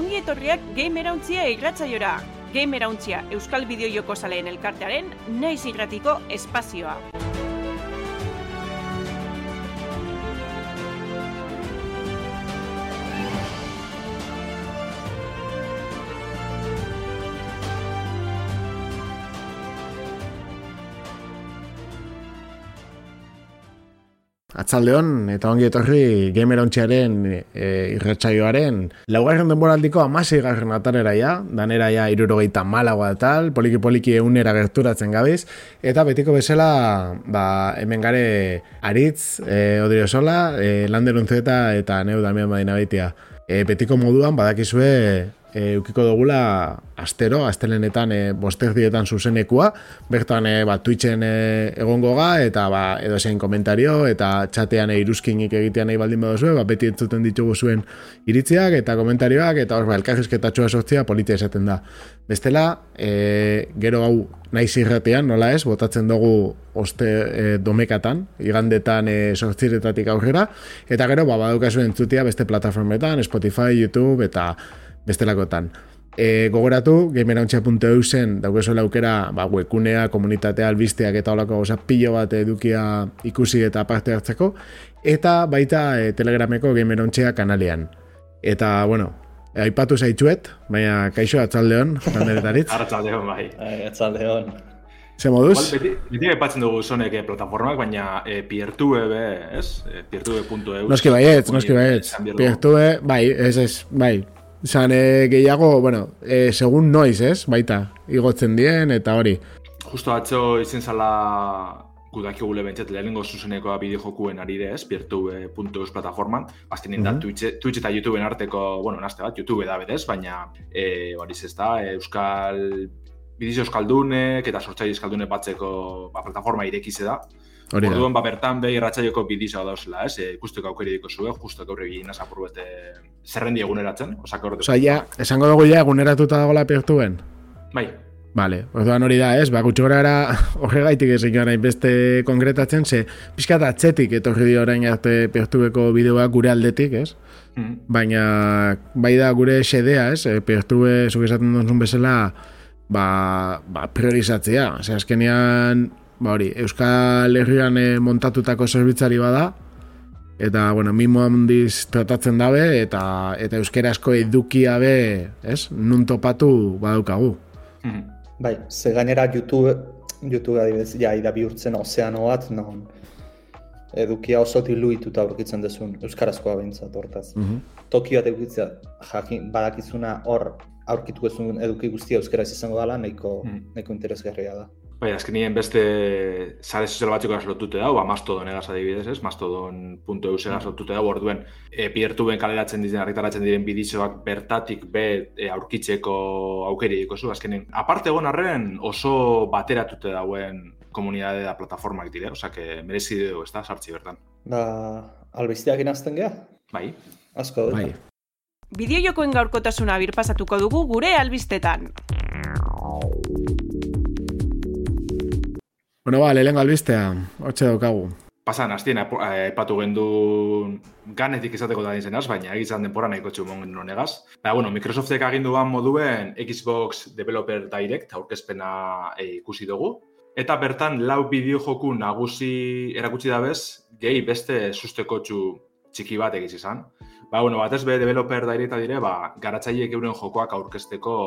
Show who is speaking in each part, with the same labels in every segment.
Speaker 1: ongi etorriak Gamerauntzia irratzaiora. Gamerauntzia Euskal Bideojoko Zaleen elkartearen naiz irratiko espazioa.
Speaker 2: Atzaldeon, eta ongi etorri gamerontxearen e, irratsaioaren laugarren denboraldiko amasi garren atarera ja, danera ja irurogeita malagoa tal, poliki-poliki eunera gerturatzen gabiz, eta betiko bezala, ba, hemen gare aritz, e, odirio sola, e, landeruntzeta eta neu damian badina baitia. E, betiko moduan, badakizue, e, ukiko dugula astero, astelenetan e, boster dietan zuzenekua, bertan e, ba, Twitchen e, egongo ga, eta ba, edo zein komentario, eta txatean e, iruzkinik egitean nahi baldin badozue, ba, beti entzuten ditugu zuen iritziak, eta komentarioak, eta hor, ba, elkarrizketa txua sortzia politia esaten da. Bestela, e, gero hau naiz irratean, nola ez, botatzen dugu oste e, domekatan, igandetan e, sortziretatik aurrera, eta gero, ba, badukazu entzutia beste plataformetan, Spotify, YouTube, eta bestelakotan. E, gogoratu, gamerauntxa.eu zen daukezuela aukera ba, wekunea, komunitatea, albisteak eta olako goza pilo bat edukia ikusi eta parte hartzeko, eta baita e, telegrameko gamerauntxea kanalean. Eta, bueno, aipatu zaitzuet, baina kaixo atzaldeon, kanderetaritz.
Speaker 3: Atzaldeon, bai.
Speaker 4: Atzaldeon.
Speaker 2: Ze moduz?
Speaker 3: Beti, beti aipatzen dugu zonek eh, plataformak, baina eh, peertube, ez? Eh, peertube.eu.
Speaker 2: Noski baietz, noski baietz. Peertube, bai, ez ez, bai, Zan, e, gehiago, bueno, e, segun noiz, ez? Baita, igotzen dien, eta hori.
Speaker 3: Justo atzo izen zala gudaki gule bentzat lehenengo zuzenekoa bideo jokuen ari ez, peertube.eus plataforman. Azken mm -hmm. Twitch, Twitch eta YouTubeen arteko, bueno, nazte bat, YouTube da berez, baina e, hori ez da, Euskal bidizio Euskaldunek eta sortzaile Euskaldune batzeko ba, plataforma irekize da. Hori da. Orduan, ba, bertan behi ratxaioko bidizoa dauzela, ez? E, ikusteko aukeri diko zuen, justo gaur egin apur bete zerrendi eguneratzen. Osa,
Speaker 2: Osa, ja, esango dugu ja, eguneratuta dagoela pertuen?
Speaker 3: Bai.
Speaker 2: Vale, orduan hori da, ez? Ba, gutxora era horregaitik ez egin beste konkretatzen, ze pixka da atzetik etorri di orain arte pertubeko bideoa gure aldetik, ez? Mm. Baina, bai da gure xedea, ez? E, pertube, zuk esaten duzun bezala, ba, ba priorizatzea. Ose, azkenian, ba hori, Euskal Herrian e, montatutako zerbitzari bada, eta, bueno, mimo handiz tratatzen dabe, eta eta euskerasko edukia be, ez, nun topatu badaukagu.
Speaker 4: Mhm. Bai, ze gainera YouTube, YouTube adibidez, ja, ida bihurtzen ozeano bat, non, edukia oso diluituta aurkitzen dezun, euskarazkoa behintzat hortaz. Mm -hmm. Tokio bat edukitzea, jakin, badakizuna hor aurkitu ezun eduki guztia euskaraz izango dela, nahiko, mm. nahiko interesgarria da.
Speaker 3: Bai, azken nien beste sare sozial batzuk egaz lotute dago, ba, mastodon egaz adibidez, ez? Mastodon.eu egaz lotute dago, orduen, e, piertu ben kaleratzen diren, argitaratzen diren bidizoak bertatik be e, aurkitzeko aukeri dikozu, azken nien. Aparte egon arren oso bateratute dauen komunidade da plataformak dire, oza, que merezi dugu, ez da, sartzi bertan.
Speaker 4: Ba, albiztiak inazten geha?
Speaker 3: Bai.
Speaker 4: Asko,
Speaker 2: bai.
Speaker 1: Bideo jokoen gaurkotasuna birpasatuko dugu gure albistetan.
Speaker 2: Bueno, ba, lehenko albistea, hotxe daukagu.
Speaker 3: Pasan, hastien, epatu gendu ganetik izateko da dizenaz, baina egitzen denpora nahiko txu mongen negaz. Baina, bueno, Microsoftek agindu ban moduen Xbox Developer Direct aurkezpena e, ikusi dugu. Eta bertan, lau bideo joku nagusi erakutsi dabez, gehi beste susteko txu txiki bat egiz izan. Ba, bueno, batez be developer directa dire, ba, garatzaileek euren jokoak aurkezteko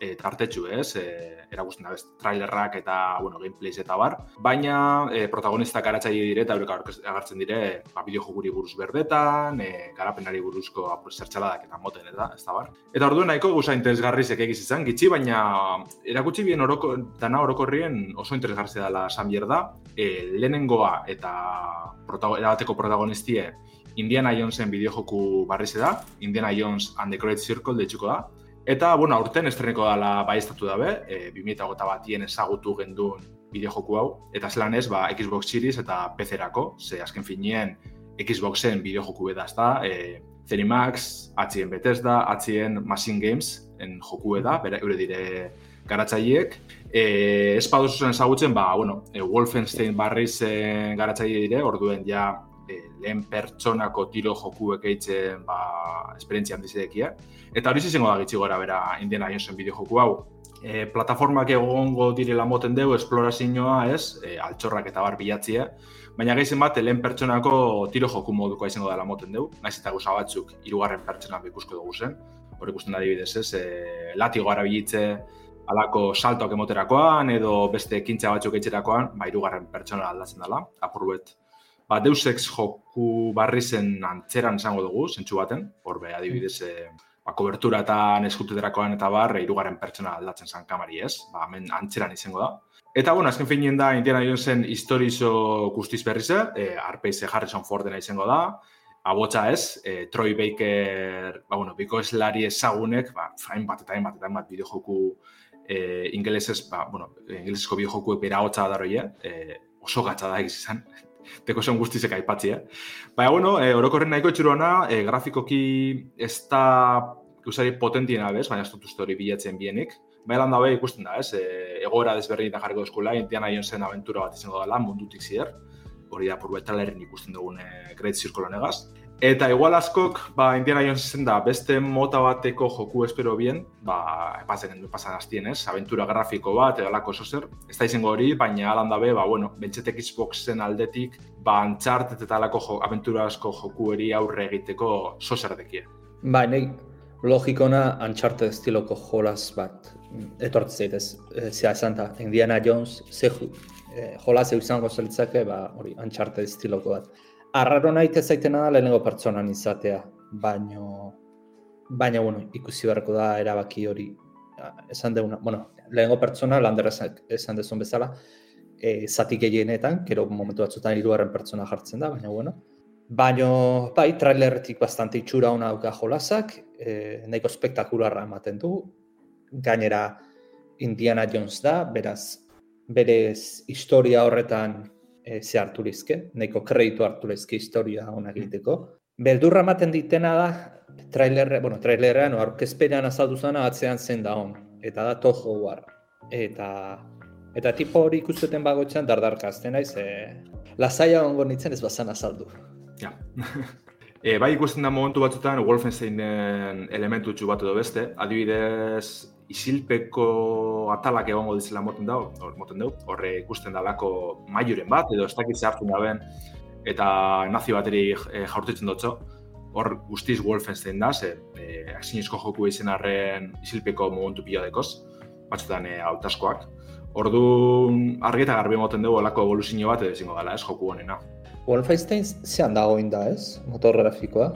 Speaker 3: e, tartetxu, ez? E, erakusten da, trailerrak eta, bueno, gameplays eta bar. Baina, e, protagonistak garatzaile dire eta eurek agartzen dire, ba, bideo jokuri buruz berdetan, e, garapenari buruzko zertxaladak eta moten, eta, ez da bar. Eta ordu nahiko guza interesgarrizek egiz izan, gitxi, baina erakutsi bien oroko, dana orokorrien oso interesgarri dela San Bierda, e, lehenengoa eta protago, erabateko protagonistie Indiana Jonesen bideojoku barriz da, Indiana Jones and the Great Circle deitzuko da, Eta, bueno, aurten estreneko dala bai estatu dabe, e, 2008 batien ezagutu gendun bideojoku hau, eta zelan ez, ba, Xbox Series eta PC-erako, ze azken finien Xboxen bideojoku beda ez da, e, Zenimax, atzien Bethesda, atzien Machine Games, en joku da, bere, eure dire garatzaileek. E, ez padozu zen ezagutzen, ba, bueno, e, Wolfenstein barriz e, garatzaile dire, orduen ja e, lehen pertsonako tiro jokuek eitzen ba, esperientzia handizidekia. Eta hori izango da gitzi gora bera Indiana Jonesen bideo joku hau. E, plataformak egongo direla moten dugu, esplorazioa ez, e, altxorrak eta bar bilatzia, baina gaizen bat, lehen pertsonako tiro joku moduko izango dela moten dugu, naiz eta guza batzuk, irugarren pertsonak ikusko dugu zen, hori ikusten da dibidez ez, e, latigo arabilitze, alako saltoak emoterakoan edo beste ekintza batzuk etxerakoan, ba, irugarren pertsona aldatzen dela, apurbet. Ba, Deus Ex joku barri zen antzeran izango dugu, zentsu baten, hor be, adibidez, e, ba, kobertura eta neskututerakoan eta bar, irugarren pertsona aldatzen zan kamari ez, ba, hemen antzeran izango da. Eta, bueno, azken finien da, Indiana Jonesen historizo guztiz berrize, e, Arpeize Harrison Fordena izango da, abotsa ez, e, Troy Baker, ba, bueno, biko eslari ezagunek, ba, fain bat eta hain bat eta hain bat bideo joku eh, ingelesez, ba, bueno, ingelesezko bi joku epera hotza da eh, oso gatza da izan, teko zen guztizek aipatzi, eh? Baina, bueno, eh, orokorren nahiko etxuruana, eh, grafikoki ez da usari potentiena bez, baina ez dut uste hori bilatzen bienik. Baina lan dabe ikusten da, ez, e, egoera desberdin eta jarriko eskula, Indiana Jonesen aventura bat izango dela, mundutik zider, hori da, purbetan ikusten dugune Great Circle honegaz. Eta igual askok, ba, Indiana Jones da, beste mota bateko joku espero bien, ba, gendu pasan hastien ez, aventura grafiko bat, edo alako zer, ez da izango hori, baina alan dabe, ba, bueno, bentsetek Xboxen aldetik, ba, antxartet eta alako jo, aventura asko joku eri aurre egiteko zozer dekie.
Speaker 4: Ba, nahi, logikona antxarte estiloko jolas bat, etortz zaitez, e, zea esan da, Indiana Jones, ze e, jolas izango zelitzake, ba, hori, antxarte estiloko bat arraro nahi zaitena da lehenengo pertsonan izatea, baino, baina, bueno, ikusi beharko da erabaki hori, esan deuna, bueno, lehenengo pertsona, lander esan dezun bezala, e, zati gehienetan, kero momentu batzutan hirugarren pertsona jartzen da, baina, bueno, Baina, bai, trailerretik bastante itxura hona dauka jolasak, e, nahiko spektakularra ematen du, gainera Indiana Jones da, beraz, berez historia horretan e, ze hartu lizke, neko kreditu hartu lizke historia honak egiteko. Beldurra ematen ditena da, trailerre, bueno, trailerrean, no, arkezpenean azaldu zena atzean zen da hon, eta da Toho War. Eta, eta tipo hori ikusteten bagoitzean dardarka azten naiz, e, lasaia ongo nintzen ez bazan azaldu.
Speaker 3: Ja. e, bai ikusten da momentu batzutan Wolfensteinen elementu bat edo beste, adibidez isilpeko atalak egongo dizela moten dau, hor moten dau, horre ikusten dalako maiuren bat, edo ez dakit hartu daben, eta nazio bateri e, jaurtitzen dutzo, hor guztiz Wolfenstein da, ze e, aksinezko joku izan arren isilpeko momentu pila dekoz, batzutan e, autaskoak. Ordu argi eta garbi moten dugu alako evoluzio bat edo ezingo dela, ez joku honena.
Speaker 4: Wolfenstein zean dagoen da, ez? Motor grafikoa.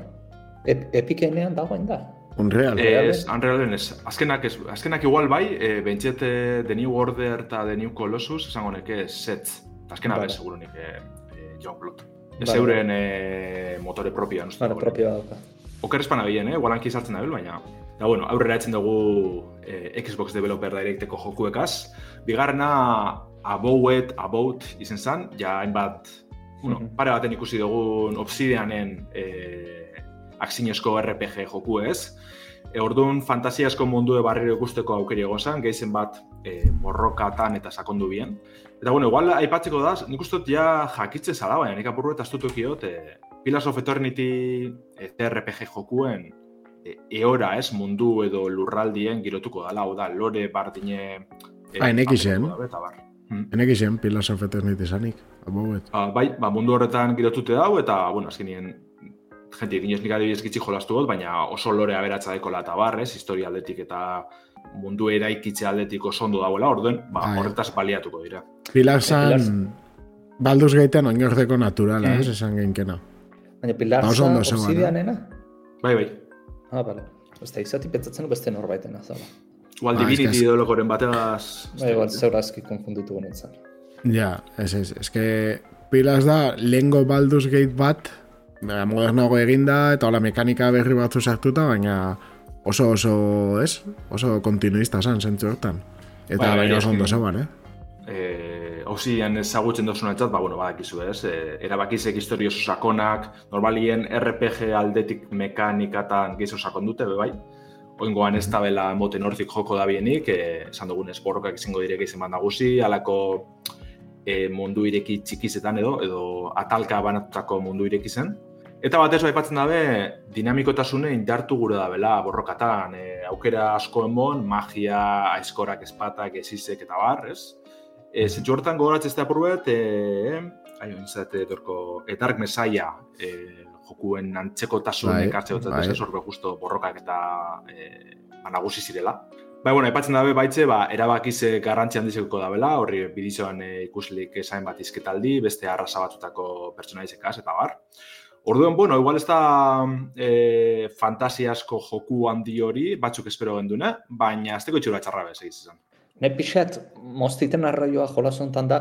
Speaker 4: Ep Epikenean dagoen da.
Speaker 2: Unreal.
Speaker 3: Ez, Unrealen ez. Azkenak, ez, azkenak igual bai, e, bentset The New Order eta The New Colossus esango neke sets. Azkenak bai. seguro nik e, e, John Plot. Ez bai. euren e, motore propioa.
Speaker 4: Bueno, propioa dauka.
Speaker 3: Oker espan abien, eh? Gualanki sartzen dabil, baina... Da, bueno, aurrera etzen dugu e, Xbox Developer Directeko jokuekaz. Bigarrena, Abowet, About izen zan, ja hainbat, bueno, mm -hmm. pare baten ikusi dugun Obsidianen e, aksinezko RPG joku ez. E, orduan, fantasiasko mundu barriro ikusteko aukeri egon zen, gehizen bat e, borrokatan eta sakondu bien. Eta, bueno, igual, aipatzeko da, nik uste ja jakitzen zala, baina nik apurru eta astutu e, Pillars of Eternity e, RPG jokuen e, eora ez, mundu edo lurraldien girotuko dala, hau da, lore bardine...
Speaker 2: E, ah, enek izen. Hmm? Enek izen, Pillars of Eternity zanik.
Speaker 3: Ba, bai, ba, mundu horretan girotute dau, eta, bueno, azkenien gente, dinez nik adibidez gitzi jolastu dut, baina oso lore aberatza deko lata barrez, historia aldetik eta mundu eraikitze aldetik oso ondo dagoela, orduen, ba, Ai. horretaz baliatuko dira.
Speaker 2: Pilar zan, balduz gaiten oinordeko naturala, mm. ez, esan geinkena.
Speaker 4: Baina Pilar ba, zan obsidianena?
Speaker 3: Bai, bai.
Speaker 4: Ah, bale. Osta, izati pentsatzen beste norbaiten azala.
Speaker 3: Igual ba, Divinity es idolokoren bateaz...
Speaker 4: Bai, igual zeurazki konfunditu honetan.
Speaker 2: Ja, ez, ez, ez que Pilas da, lengo Baldur's Gate bat, Modernago eginda eta hola mekanika berri batzu sartuta, baina oso oso, ez? Oso kontinuista zen, zentzu hortan. Eta bai, baina oso ondo zeban, eh?
Speaker 3: Eh, Ozian ezagutzen dozun ba, bueno, badakizu, ez? E, erabakizek historio oso sakonak, normalien RPG aldetik mekanikatan gehiago sakon dute, be bai? Oingoan ez da bela moten hortik joko da bienik, e, esan dugun esporrokak izango direk izan nagusi, alako e, mundu ireki txikizetan edo, edo atalka banatutako mundu ireki zen. Eta batez aipatzen dabe, dinamikotasune indartu gure da bela borrokatan, e, aukera asko emon, magia, aizkorak, espatak, ezizek eta bar, ez? E, Zentsu hortan gogoratzen da apurbet, e, aio, inzate, dorko, etark mesaia, e, jokuen antzeko tasun
Speaker 2: Bai,
Speaker 3: ekartze dut,
Speaker 2: bai.
Speaker 3: ez justo borrokak eta e, nagusi zirela. Bai, bueno, aipatzen dabe baitze, ba, erabakiz eh, garrantzi handizeko dabela, horri bidizoan e, ikuslik esain bat izketaldi, beste arrasa batzutako pertsonaizekaz, eta bar. Orduan, bueno, igual ez da e, fantasiasko joku handi hori, batzuk espero gendune, baina azteko itxura txarra bez egiz izan.
Speaker 4: Ne pixat, moztiten arraioa jolas hontan da,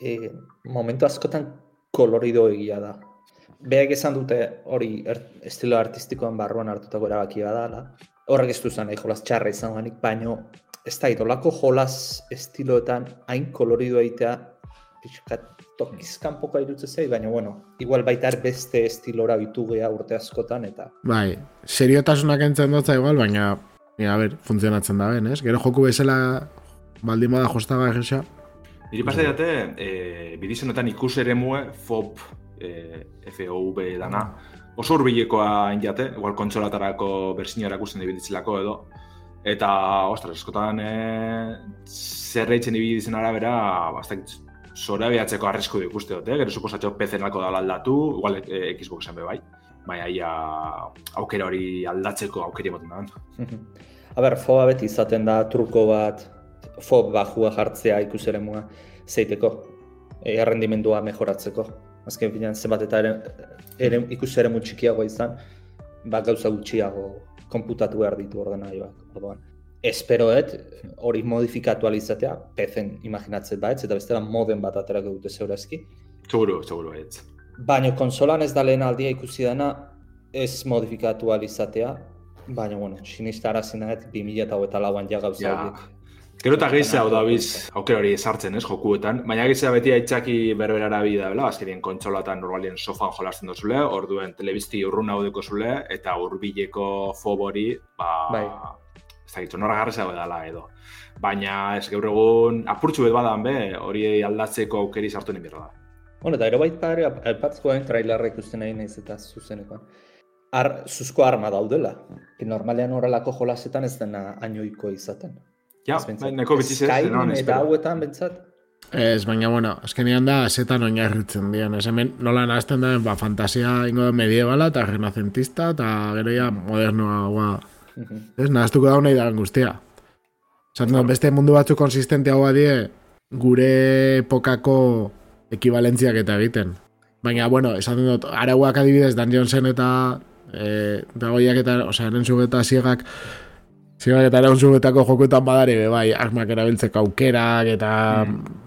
Speaker 4: e, momentu askotan kolorido egia da. Beak esan dute hori er, estilo artistikoan barruan hartutako erabakia da, horrek ez du zen nahi jolas txarra izan ganik, baino ez da idolako jolas estiloetan hain kolorido egitea pixkat tokizkan poka irutze zei, baina bueno, igual baita beste estilora bitu gea urte askotan eta
Speaker 2: Bai, seriotasunak entzen dutza igual, baina, ja, a ber, funtzionatzen da ben, ez? Gero joku bezala baldin bada jostaga egisa.
Speaker 3: Niri pasa date, e, bidizonetan ikus ere mue, FOB, e, FOV dana, oso urbilekoa injate, igual kontsolatarako bersinio erakusten dibilitzelako edo, eta, ostras, eskotan e, zerreitzen ibilitzen arabera, bastak zora behatzeko arrisku du ikuste dute, gero suposatxo PC-nako dala aldatu, igual e, Xboxen be bai, baina ia aukera hori aldatzeko aukeri ematen da.
Speaker 4: A ber, foba beti izaten da truko bat, fob bajua jartzea ikuseremua zeiteko, e, errendimendua mejoratzeko. Azken finean, zenbat eta ere, ere txikiago izan, ba gauza gutxiago konputatu behar ditu ordenagailuak. Orduan, esperoet hori modifikatu alizatea, pezen imaginatzen baitz, eta bestela moden bat aterako dute zeurazki.
Speaker 3: Seguro, seguro, ez.
Speaker 4: Baina konsolan ez da lehen aldia ikusi dena, ez modifikatu alizatea, baina, bueno, sinista arazin nahet, 2008 lauan ja gauza
Speaker 3: Ja.
Speaker 4: horiek.
Speaker 3: Gero eta gehiago hau dabiz, aukera hori esartzen, ez, jokuetan. Baina gehiago beti aitzaki berberara bi da, bela, azkerien kontsolatan normalien sofan jolasten dozule, orduen telebizti urrun haudeko zule, eta urbileko fobori, ba,
Speaker 4: Bai.
Speaker 3: Ez dakit, dela edo. Baina ez gaur egun apurtxu bet badan be, hori aldatzeko aukeri sartu nien da.
Speaker 4: Bueno, eta ero baita ere, aipatzeko den trailerra ikusten nahi naiz eta zuzenekoan. Ar, zuzko arma daudela. Que normalean horrelako jolasetan ez dena ainoiko izaten.
Speaker 3: Ja, bai, neko bitziz ez,
Speaker 4: Skyrim
Speaker 3: non,
Speaker 4: eta
Speaker 3: espero.
Speaker 4: hauetan bentsat.
Speaker 2: Ez, baina, bueno, azkenean da, zetan oinarritzen dian. Ez hemen, nola nahazten da, ba, fantasia ingo da mediebala eta renazentista eta gero ja modernoa, ba, ez, nahaztuko da nahi dagan guztia. Zaten da, beste mundu batzuk konsistentiagoa die, gure epokako ekibalentziak eta egiten. Baina, bueno, esaten dut, arauak adibidez, Dungeonsen eta e, dagoiak eta, osea, erentzug eta ziegak, ziegak eta erentzugutako jokuetan badari, be, bai, armak erabiltzeko aukerak eta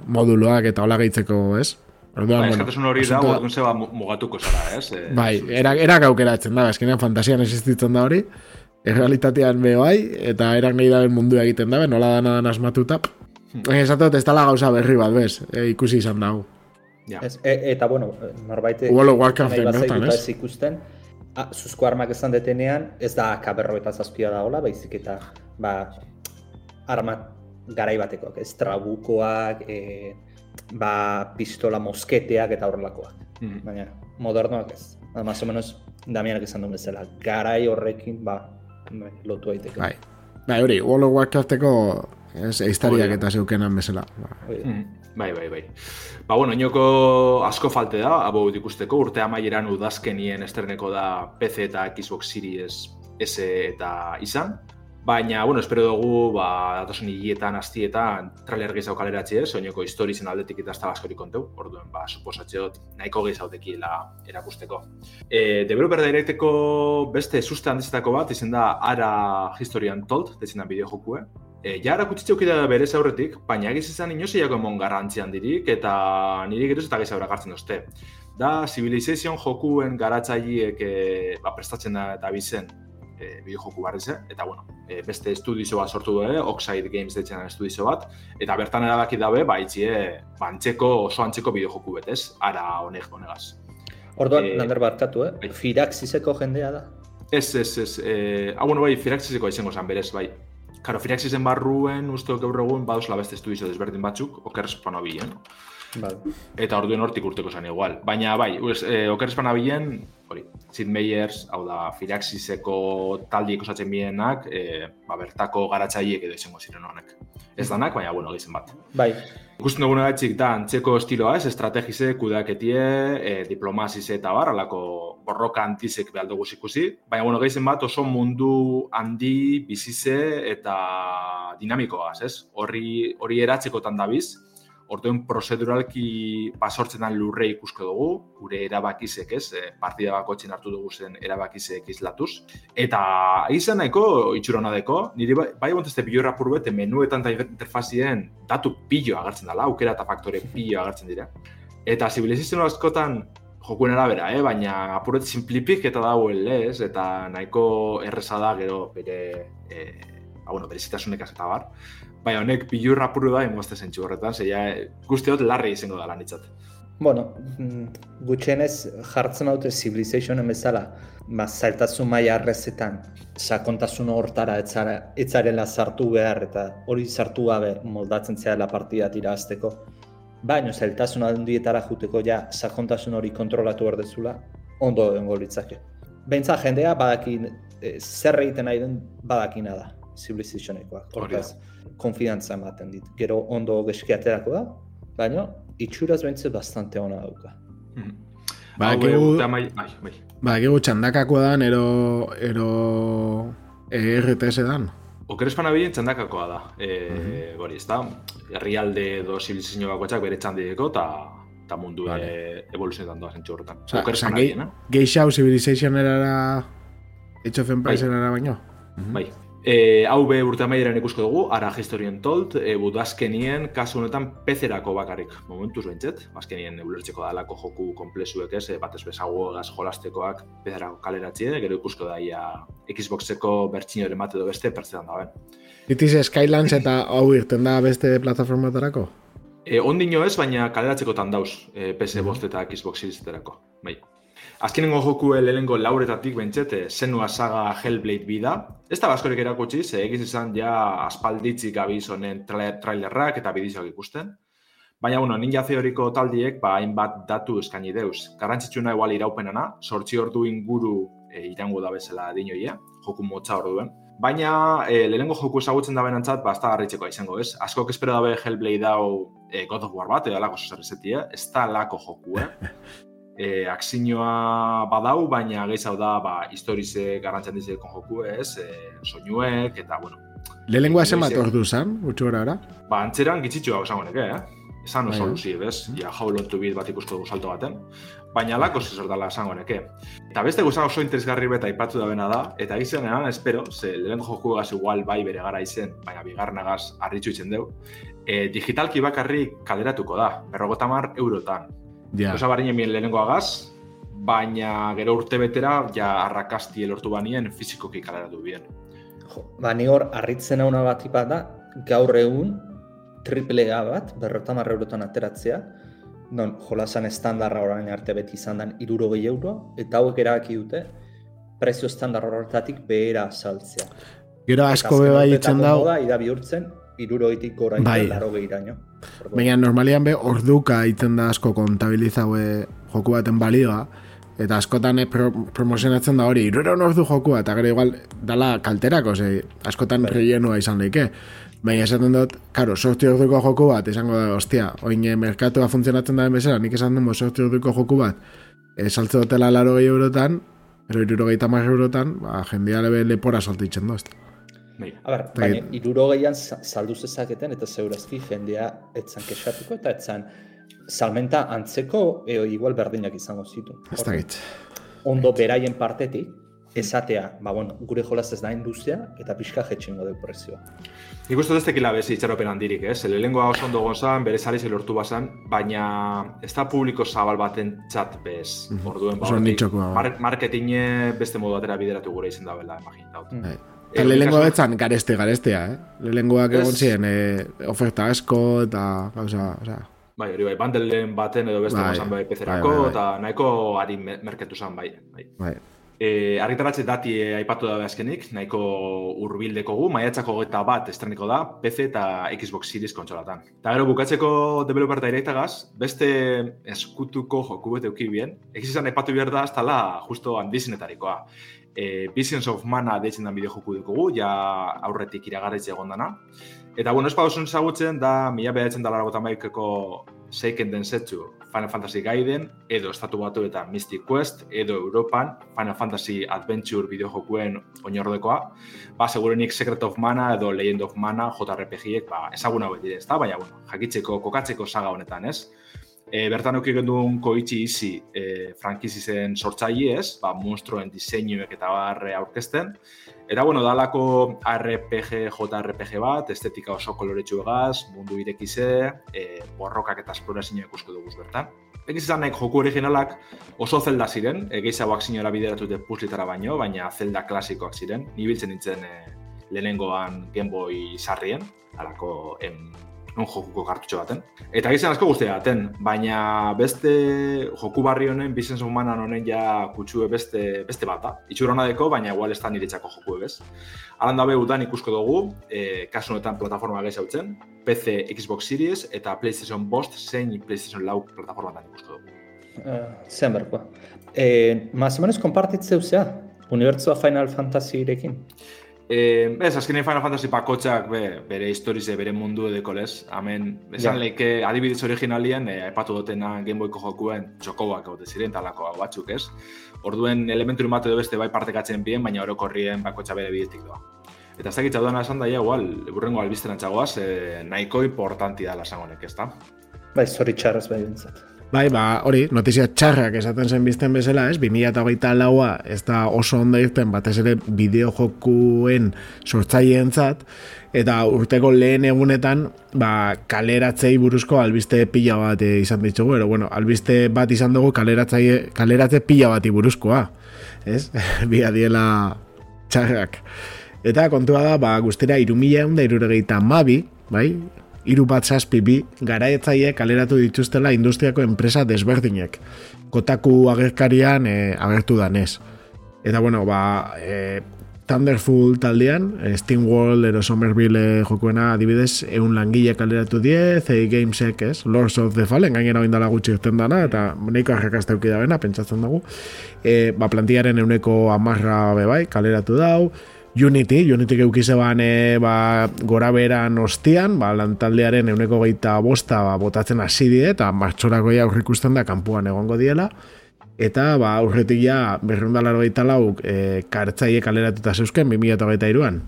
Speaker 2: moduloak eta hola gehitzeko, ez? Orduan,
Speaker 3: Bai,
Speaker 2: bueno,
Speaker 3: hori da, orduan zeba mu- mugatuko zara, ez? Eh,
Speaker 2: Bai, erak, erak aukeratzen da, eskenean fantasian existitzen da hori, errealitatean be bai, eta erak nahi daben mundu egiten da, nola dana dan asmatuta. Baina esatot ez dala gauza berri bat, bez, e, ikusi izan dago.
Speaker 3: Ja.
Speaker 4: Ez, e, eta, bueno, norbait
Speaker 2: World of Warcraften bertan,
Speaker 4: eta
Speaker 2: ez?
Speaker 4: ez ikusten, a, zuzko armak esan detenean, ez da AK eta zazpia da hola, baizik eta, ba, arma garai batekoak, ez trabukoak, e, ba, pistola mosketeak eta horrelakoak.
Speaker 3: Mhm.
Speaker 4: Baina, modernoak ez. Ba, Más o menos, Damianak esan duen bezala, garai horrekin, ba, bai, lotu daiteke.
Speaker 2: Bai, bai hori, World of Warcrafteko ez, eiztariak eta zeukenan bezala. Ba.
Speaker 3: Mm, Bai, bai, bai. Ba, bueno, inoko asko falte da, abo ikusteko, urte amaieran udazkenien esterneko da PC eta Xbox Series S eta izan. Baina, bueno, espero dugu, ba, datosun hilietan, astietan, trailer gehiago kaleratzi ez, oinoko historizen aldetik eta ez da askori konteu, orduen, ba, suposatzeot, nahiko gehiago tekiela erakusteko. E, Developer Directeko beste suste handizetako bat, izen da Ara Historian Told, dezen da bideo jokue. E, ja erakutsi da berez aurretik, baina egiz izan inoziako emon garrantzi handirik, eta niri geroz eta gehiago gartzen dozte. Da, Civilization jokuen garatzaileek e, ba, prestatzen da eta bizen e, bideo joku barriz, eta bueno, e, beste estudizo bat sortu du, Oxide Games deitzen den estudizo bat, eta bertan erabaki dabe, ba, itxie, ba, antzeko, oso antzeko bideo joku bet, ez? Ara honek honegaz.
Speaker 4: Orduan,
Speaker 3: Eh,
Speaker 4: Nander barkatu, eh?
Speaker 3: bai.
Speaker 4: Firaxiseko jendea da.
Speaker 3: Ez, ez, ez. Eh, ah, bueno, bai, Firaxiseko izango zen, berez, bai. Karo, Firaxisen barruen, uste gaur egun, baduzla beste estudizo desberdin batzuk, oker espano bilen.
Speaker 4: Vale.
Speaker 3: Eta orduen hortik urteko zen igual. Baina bai, uz, e, okerespan abilen, hori, Sid Meier's, hau da, Firaxiseko taldiek osatzen bienak, e, ba, bertako garatzaileek edo izango ziren honek. Ez danak, baina, bueno, gizen bat.
Speaker 4: Bai,
Speaker 3: Ikusten duguna gatxik da, antzeko estiloa ez, estrategize, kudeaketie, e, diplomazize eta bar, alako borroka antizek behar dugu ikusi. Baina, bueno, gehizen bat oso mundu handi, bizize eta dinamikoaz, ez? Horri, hori eratzekotan dabiz, Orduan prozeduralki pasortzen dan lurre ikusko dugu, gure erabakizek ez, e, partida bakotzen hartu dugu zen erabakizek izlatuz. Eta izan nahiko itxura deko, niri bai, bai bontezte bilo apur bete menuetan eta interfazien datu pilo agertzen dela, aukera eta faktore pilo agertzen dira. Eta zibilizazio askotan jokuen arabera, eh? baina apuret simplipik eta dauel, ez? Eta nahiko erreza da gero bere, e, ba, bueno, bere zitasunekaz eta bar. Baina honek bilur apuru da ingoazte zentsu horretan, zeia guzti dut larri izango da lanitzat.
Speaker 4: bueno, mm, gutxienez jartzen haute Civilizationen bezala, ba, zailtasun maila arrezetan, sakontasun hortara etzara, etzarela sartu behar eta hori sartu gabe moldatzen zela partida tirazteko. Baina zailtasun handietara juteko ja sakontasun hori kontrolatu behar dezula, ondo egongo litzake. Beintza jendea badakin, eh, zer egiten nahi den badakina da,
Speaker 3: Da.
Speaker 4: Hortaz, konfidantza ematen dit. Gero ondo geski aterako da, baina itxuraz bentze bastante ona dauka.
Speaker 2: Ba,
Speaker 3: Hau,
Speaker 2: geu-
Speaker 3: urte amai- bai, bai.
Speaker 2: Ba, gero txandakakoa dan, ero, ero e, RTS dan.
Speaker 3: Okerespan abilen txandakakoa da. E, Hori, ez da, herrialde edo zibilizazio bakoitzak bere txandideko eta eta mundu
Speaker 2: Vale.
Speaker 3: vale. evoluzionetan doa zentsu horretan.
Speaker 2: Osa,
Speaker 3: Okerespan
Speaker 2: osa, gehi,
Speaker 3: abilen, eh?
Speaker 2: geixau Civilization erara Age of Empires
Speaker 3: Bai.
Speaker 2: erara baino.
Speaker 3: Bai. E, hau be urte amaieran ikusko dugu, ara historien told, e, budazkenien, kasu honetan pezerako bakarrik, momentuz behintzet, azkenien ulertzeko dalako joku komplezuek ez, e, batez bezago egaz jolastekoak pezerako kaleratzie, gero ikusko da ia Xboxeko bertxinoren bat edo beste pertzetan daben.
Speaker 2: Itiz Skylands eta hau irten da beste plataformatarako?
Speaker 3: E, ondino ez, baina kaleratzekotan dauz, e, PS bost eta Xbox Seriesetarako. Bai. Azkenengo joku lehenengo lauretatik bentzet, e, zenua saga Hellblade bida. Ez da baskorik erakutsi, ze egiz izan ja aspalditzik gabiz honen tra trailerrak eta bidizioak ikusten. Baina, bueno, Ninja Theoriko taldiek, ba, hainbat datu eskaini deuz. Garrantzitsuna igual iraupenana, sortzi ordu inguru e, irango da bezala dinoia, joku motza orduen. Baina, e, lehenengo joku ezagutzen da benantzat, ba, ez da garritzekoa izango, ez? Askok espero dabe Hellblade hau e, God of War bat, edo alako zerrezetia, ez da lako joku, eh? e, aksinioa badau, baina gehiago da, ba, historize garrantzan dizekon joku, ez? E, soinuek, eta, bueno,
Speaker 2: Lehenengoa zenbat
Speaker 3: eh?
Speaker 2: ordu zan, gutxu gara ara?
Speaker 3: ba, antzeran gitzitxua esango neke, eh? Esan oso
Speaker 2: Bai.
Speaker 3: luzi, bez? Ja, long to beat bat ikusko salto baten. Baina lako zezor dela esango neke. Eta beste gauza oso interesgarri beta aipatu da bena da, eta izenean, espero, ze lehenko joku egaz igual bai bere gara izen, baina bigarnagaz harritxu itzen deu, e, digitalki bakarrik kaleratuko da, berrogotamar eurotan.
Speaker 2: Ja.
Speaker 3: Osa barinen bien lehenengo agaz, baina gero urte betera, ja arrakasti lortu banien fizikoki kaleratu bien.
Speaker 4: Jo, ba, ni hor, harritzen hauna bat bat da, gaur egun, triple A bat, berrotamar eurotan ateratzea, non, jolasan estandarra orain arte beti izan den irurogei euro, eta hauek erabaki dute, prezio estandar horretatik behera saltzea.
Speaker 2: Gero asko be bai itzen dau,
Speaker 4: Da, ida bihurtzen, irurogeitik gora
Speaker 2: Bai.
Speaker 4: laro gehiraino.
Speaker 2: baina normalian be orduka itzen da asko kontabilizaue joku baten balioa, eta askotan eh, pro, promozionatzen da hori, iruron ordu jokua, eta gero igual dala kalterako, ze, askotan
Speaker 4: Bai.
Speaker 2: rellenua izan leike. Baina esaten dut, karo, sorti orduko joku bat, esango da, ostia, oin eh, merkatua funtzionatzen da bezala, nik esan dugu sorti orduko joku bat, e, saltze dutela laro gehi eurotan, ero irurogei tamar eurotan, ba, jendia lebe lepora saltitzen dozt.
Speaker 3: Bai.
Speaker 4: A ber,
Speaker 2: Eta
Speaker 4: baina irurogeian sa- saldu zezaketen eta zeurazki jendea etzan kexatuko eta etzan salmenta antzeko eo igual berdinak izango zitu.
Speaker 2: Ez da gitz.
Speaker 4: Ondo beraien partetik, esatea, ba, bueno, gure jolaz ez da industria eta pixka jetxingo du prezioa.
Speaker 3: Nik uste dut ez tekila bezi itxaropen handirik, ez? Lehenengoa oso ondo gozan, bere saliz lortu bazan, baina ez da publiko zabal baten txat bez.
Speaker 2: Mhm.
Speaker 3: Orduen, ba,
Speaker 2: Oso
Speaker 3: hortik,
Speaker 2: nitxokoa, bai.
Speaker 3: mar E, argitaratze dati e, aipatu da azkenik, nahiko urbildeko gu, maiatzako eta bat estreniko da PC eta Xbox Series kontsolatan. Eta gero bukatzeko developer directagaz, beste eskutuko joku bete bien, egiz izan aipatu behar da, ez justo handizinetarikoa. E, Visions of Mana deitzen da bideo dugu, ja aurretik iragarretze egon dana. Eta, bueno, ez pagosun ezagutzen da, mila behatzen da laragotan baikeko seiken den zetsu Final Fantasy Gaiden, edo Estatu Batu eta Mystic Quest, edo Europan Final Fantasy Adventure bideojokuen oinordekoa, ba, segurenik Secret of Mana edo Legend of Mana JRPG-ek, ba, ezaguna hau ez da, baina, bueno, jakitzeko, kokatzeko saga honetan, ez? E, bertan auki gendun koitzi izi e, frankizi zen sortzaile ez, ba, monstruen diseinuek eta barre aurkezten. Eta, bueno, dalako RPG, JRPG bat, estetika oso koloretsu egaz, mundu irekize, e, borrokak eta esplorazio ikusko dugu bertan. Egiz izan nahi joku originalak oso zelda ziren, e, gehiagoak zinora bideratute puslitara baino, baina zelda klasikoak ziren. Ni biltzen nintzen e, lehenengoan Game Boy sarrien, alako em, non jokuko kartutxo baten. Eta gizan asko guztia baten, baina beste joku barri honen, Business Humanan honen ja kutsue beste, beste bat da. Itxura deko, baina igual ez da niretzako joku ebez. Alan dabe udan ikusko dugu, e, kasu honetan plataforma gehi zautzen, PC, Xbox Series eta PlayStation Bost zein PlayStation Lau plataforma ikusko dugu.
Speaker 4: Uh, zean berkoa. Eh, Mas menos kompartitzeu zea, unibertsua Final Fantasy irekin?
Speaker 3: Eh, ez, azkenean Final Fantasy pakotxak be, bere historize, bere mundu edeko lez. Hemen, esan yeah. leike, adibidez originalien, eh, epatu dutena Gameboyko jokuen txokoak hau ziren talako hau batzuk, ez? Orduen elementu mate edo beste bai partekatzen bien, baina orokorrien bakotxa bere bidetik doa. Eta ez dakitza duena esan da, igual, burrengo albizten txagoaz, eh, nahiko importanti da lasangonek, ez da?
Speaker 4: Bai, zori txarraz bai bintzat.
Speaker 2: Bai, ba, hori, notizia txarrak esaten zen bizten bezala, ez? 2008 laua, ez da oso ondo irten, batez ere bideo jokuen sortzaileen zat, eta urteko lehen egunetan, ba, kaleratzei buruzko albiste pila bat izan ditugu, ero, bueno, albiste bat izan dugu kaleratze pila bati buruzkoa, ez? Bia diela txarrak. Eta kontua da, ba, guztera, irumila egun da iruregeita mabi, bai? Iru bat zazpi bi garaetzaie kaleratu dituztela industriako enpresa desberdinek. Kotaku agerkarian e, agertu danez. Eta bueno, ba, e, Thunderful taldean, e, Steamworld ero Somerville jokuena adibidez, eun langile kaleratu die, zei Gamesek, ez? Lords of the Fallen, gainera oindala gutxi urten dana, eta neiko arrakazteuki da bena, pentsatzen dugu. E, ba, plantiaren euneko amarra bebai, kaleratu dau, Unity, Unity geukize e, ba, gora beran ostian, ba, lantaldearen euneko geita bosta ba, botatzen hasi die, eta martxorako ja ikusten da kanpuan egongo diela, eta ba, aurretik ja berrundalaro geita lauk e, kartzaie kaleratuta zeuzken 2008 iruan.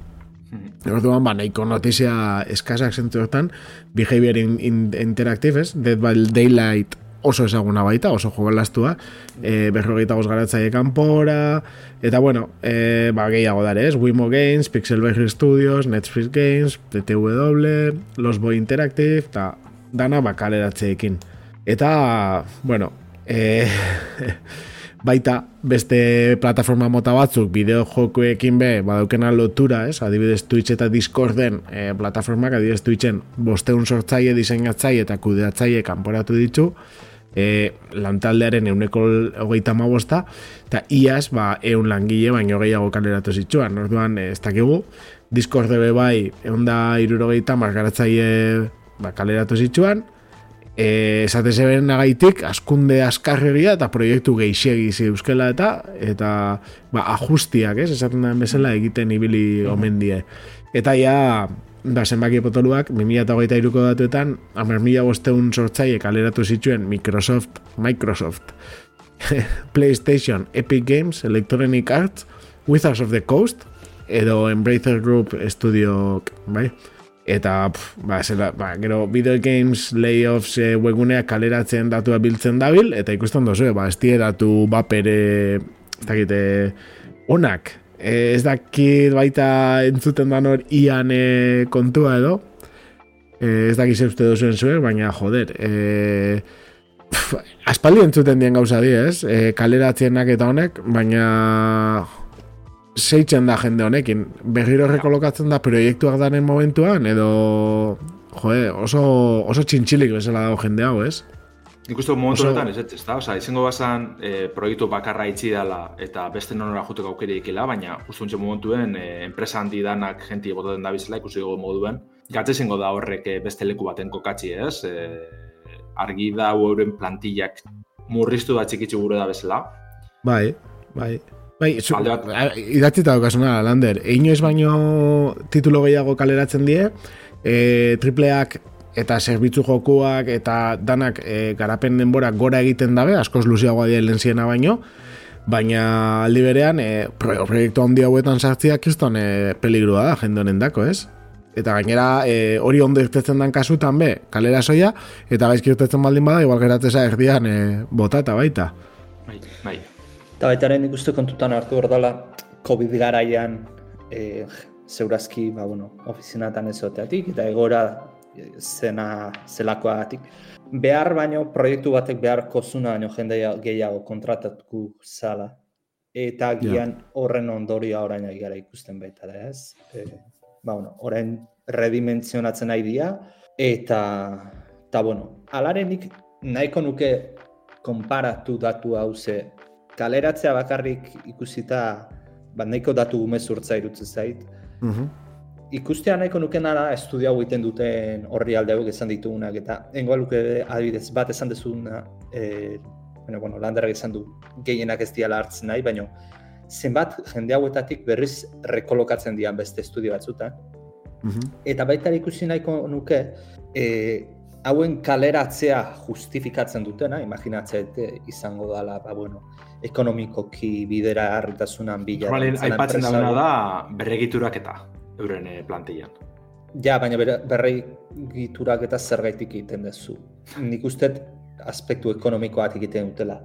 Speaker 2: Hmm. Orduan, ba, nahiko notizia eskasak zentu hortan, Behavior in, in, Interactive, Dead by Daylight oso ezaguna baita, oso jogalastua, e, berrogeita gozgaratzaile kanpora, eta bueno, e, ba, gehiago dare, ez? Wimo Games, Pixelberg Studios, Netflix Games, TTW, Los Boy Interactive, eta dana bakaleratzeekin. Eta, bueno, e, baita beste plataforma mota batzuk bideo jokoekin be badaukena lotura, ez? Adibidez Twitch eta Discorden e, plataformak adibidez Twitchen bosteun sortzaile, diseinatzaile eta kudeatzaile kanporatu ditu e, lantaldearen euneko hogeita mabosta, eta iaz, ba, eun langile, baino gehiago kaleratu zitsuan. Orduan, ez dakigu, Discord debe bai, egun da irurogeita margaratzaile ba, kaleratu zitsuan, e, esate zeben nagaitik, askunde askarregia eta proiektu geixiegi euskela eta, eta ba, ajustiak, ez, esaten da bezala egiten ibili omen die. Eta ja, da zenbaki potoluak 2008 iruko datuetan amer mila bosteun sortzaiek aleratu zituen Microsoft Microsoft PlayStation, Epic Games, Electronic Arts Wizards of the Coast edo Embracer Group Studio bai? eta pff, ba, zela, ba, gero Video Games Layoffs e, webgunea kaleratzen datua biltzen dabil eta ikusten dozu, ba, ez datu bapere ez dakite onak e, ez dakit baita entzuten dan hor ian e, kontua edo. E, ez dakit zeuzte duzuen zuek, baina joder e, pf, aspaldi entzuten dien gauza di ez? E, kaleratzienak eta honek baina zeitzen da jende honekin. Berriro rekolokatzen da proiektuak daren momentuan edo joder, oso, oso txintxilik bezala dago jende hau ez
Speaker 3: Nik uste momentu honetan ez ez, da? Osa, izango bazan e, proiektu bakarra itxi dela eta beste nonora juteko aukere ikila, baina uste duntxe momentuen e, enpresa handi danak jenti botaten da bizela ikusi dugu moduen. Gatze zingo da horrek e, beste leku baten kokatzi ez, e, argi da euren plantillak murriztu da txikitzu gure da bezala.
Speaker 2: Bai, bai. Bai, zu, idatzi eta okasuna, Lander, inoiz baino titulo gehiago kaleratzen die, e, tripleak eta zerbitzu jokuak eta danak e, garapen denbora gora egiten dabe, askoz luziagoa die lehen baino, baina aldi berean, e, proiektu handi hauetan sartziak kriston e, peligrua da, jende honen dako, ez? Eta gainera, e, hori ondo irtetzen dan kasutan be, kalera soia, eta gaizki irtetzen baldin bada, igual geratzeza erdian e, bota eta baita.
Speaker 3: Bai, bai.
Speaker 4: Eta baitaren ikuste kontutan hartu hor COVID garaian e, zeurazki, ba, bueno, ofizinatan ezoteatik, eta egora zena zelakoagatik. Behar baino, proiektu batek beharko zuna baino jende gehiago kontratatuko zala. Eta gian horren ondoria orain gara ikusten baita da ez. E, ba, bueno, orain redimentzionatzen nahi dira, eta, eta bueno, alarenik nahiko nuke konparatu datu hau ze kaleratzea bakarrik ikusita ba, nahiko datu umezurtza irutzen zait. Mm Ikustea nahiko nuken ara estudia egiten duten horri alde hau esan ditugunak eta engo luke adibidez bat esan dezuna e, bueno, bueno, landarak esan du gehienak ez diala hartzen nahi, baina zenbat jende hauetatik berriz rekolokatzen dian beste estudio batzuta. Mm Eta baita ikusi nahiko nuke e, hauen kaleratzea justifikatzen dutena, imaginatzea izango dela, ba, bueno, ekonomikoki bidera harritasunan bila.
Speaker 3: Aipatzen dauna da berregiturak eta euren eh, plantillan.
Speaker 4: Ja, baina berregiturak eta zergaitik egiten dezu. Nik uste aspektu ekonomikoak egiten dutela.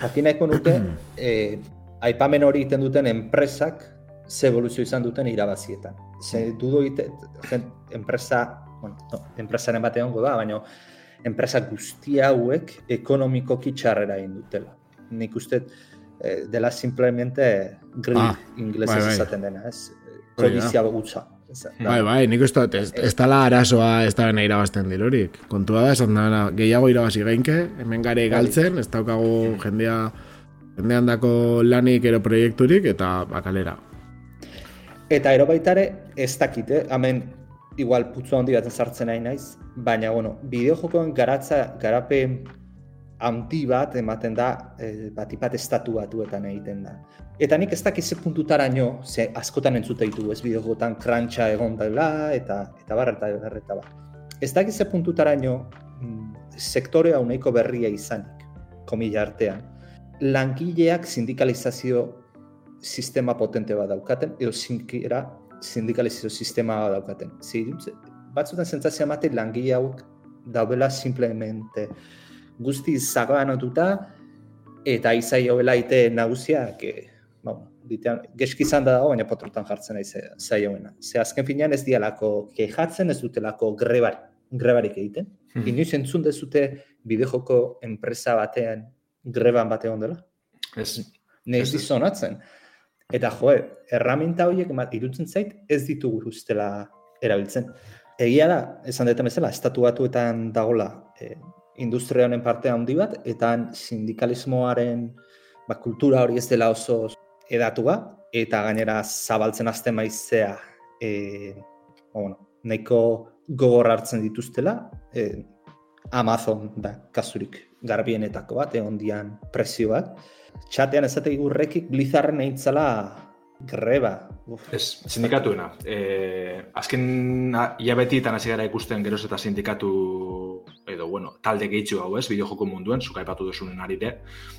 Speaker 4: Jakin nahiko nuke, eh, aipamen hori egiten duten enpresak ze evoluzio izan duten irabazietan. Ze dudo egiten, enpresa, bueno, no, enpresaren batean da, baina enpresa guzti hauek ekonomikoki txarrera egin dutela nik uste eh, dela simplemente grip ah, inglesez bai, bai. esaten dena, ez? Kodizia gutza.
Speaker 2: Bai, bai, nik uste, ez, ez tala arazoa ez da bena irabazten dilorik. Kontua da, esan da, gehiago irabazi geinke, hemen gare bai. galtzen, ez daukagu jendea, jendean dako lanik ero proiekturik, eta bakalera.
Speaker 4: Eta ero baitare, ez dakite, hemen igual putzu handi bat sartzen nahi naiz, baina, bueno, bideo jokoen garatza, garapen handi bat ematen da e, bat ipat estatu batuetan egiten da. Eta nik ez dakize puntutaraino, ze askotan entzute ditu ez bideogotan krantxa egon dela, eta eta barra eta barra eta. Ez dakize puntutaraino mm, sektore hau nahiko berria izanik, komila artean, langileak sindikalizazio sistema potente bat daukaten, edo zinkira sindikalizazio sistema bat daukaten. batzutan zentzazio ematen langile hauek daudela simplemente guzti zagoanotuta eta izai hobela ite nagusia, que, ba, ditean, geski izan da dago, baina potrotan jartzen nahi zai hobena. Ze azken finean ez dialako kejatzen, ez dutelako grebar, grebarik egiten. Hmm. Inoiz entzun dezute bidejoko enpresa batean greban bate dela?
Speaker 3: Ez.
Speaker 4: Ne ez dizonatzen. Eta joe, erraminta horiek irutzen zait ez ditugu ustela erabiltzen. Egia da, esan dut bezala, estatu batuetan dagola eh, industria honen parte handi bat, eta sindikalismoaren ba, kultura hori ez dela oso edatua, eta gainera zabaltzen azten maizea e, bueno, nahiko gogor hartzen dituztela, e, Amazon da kasurik garbienetako bat, egon dian presio bat. Txatean ez gurrekik Blizzarren eintzala greba.
Speaker 3: Uf. Ez, sindikatuena. E, azken hilabetietan hasi gara ikusten geroz eta sindikatu edo, bueno, talde gehitzu hau ez, bideojoko munduen, zuka ipatu duzunen ari de.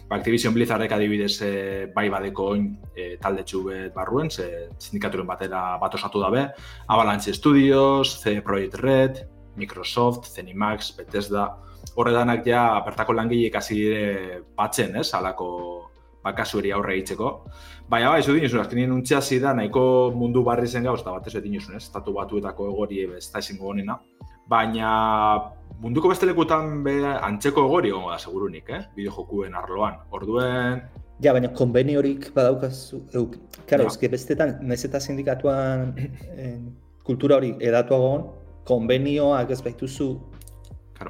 Speaker 3: Ba, Activision Blizzardek adibidez e, bai badeko oin e, talde txubet barruen, ze sindikaturen batera bat osatu dabe. Avalanche Studios, C Project Red, Microsoft, Zenimax, Bethesda, horredanak ja bertako langileek hasi dire batzen, ez, alako bakasueri aurre egiteko. Baina bai, zu dinuzun, azkenien untxeazi da, nahiko mundu barri zen gauz, eta batez ez dinuzun, ez? Estatu batuetako egori ez da izango honena. Baina munduko beste lekutan be antzeko egori gongo da, segurunik, eh? Bideo jokuen arloan. Orduen...
Speaker 4: Ja, baina konbeni horik badaukazu, euk, karo, ja. bestetan, naiz eta sindikatuan eh, kultura hori edatuagoan, konbenioak ez baituzu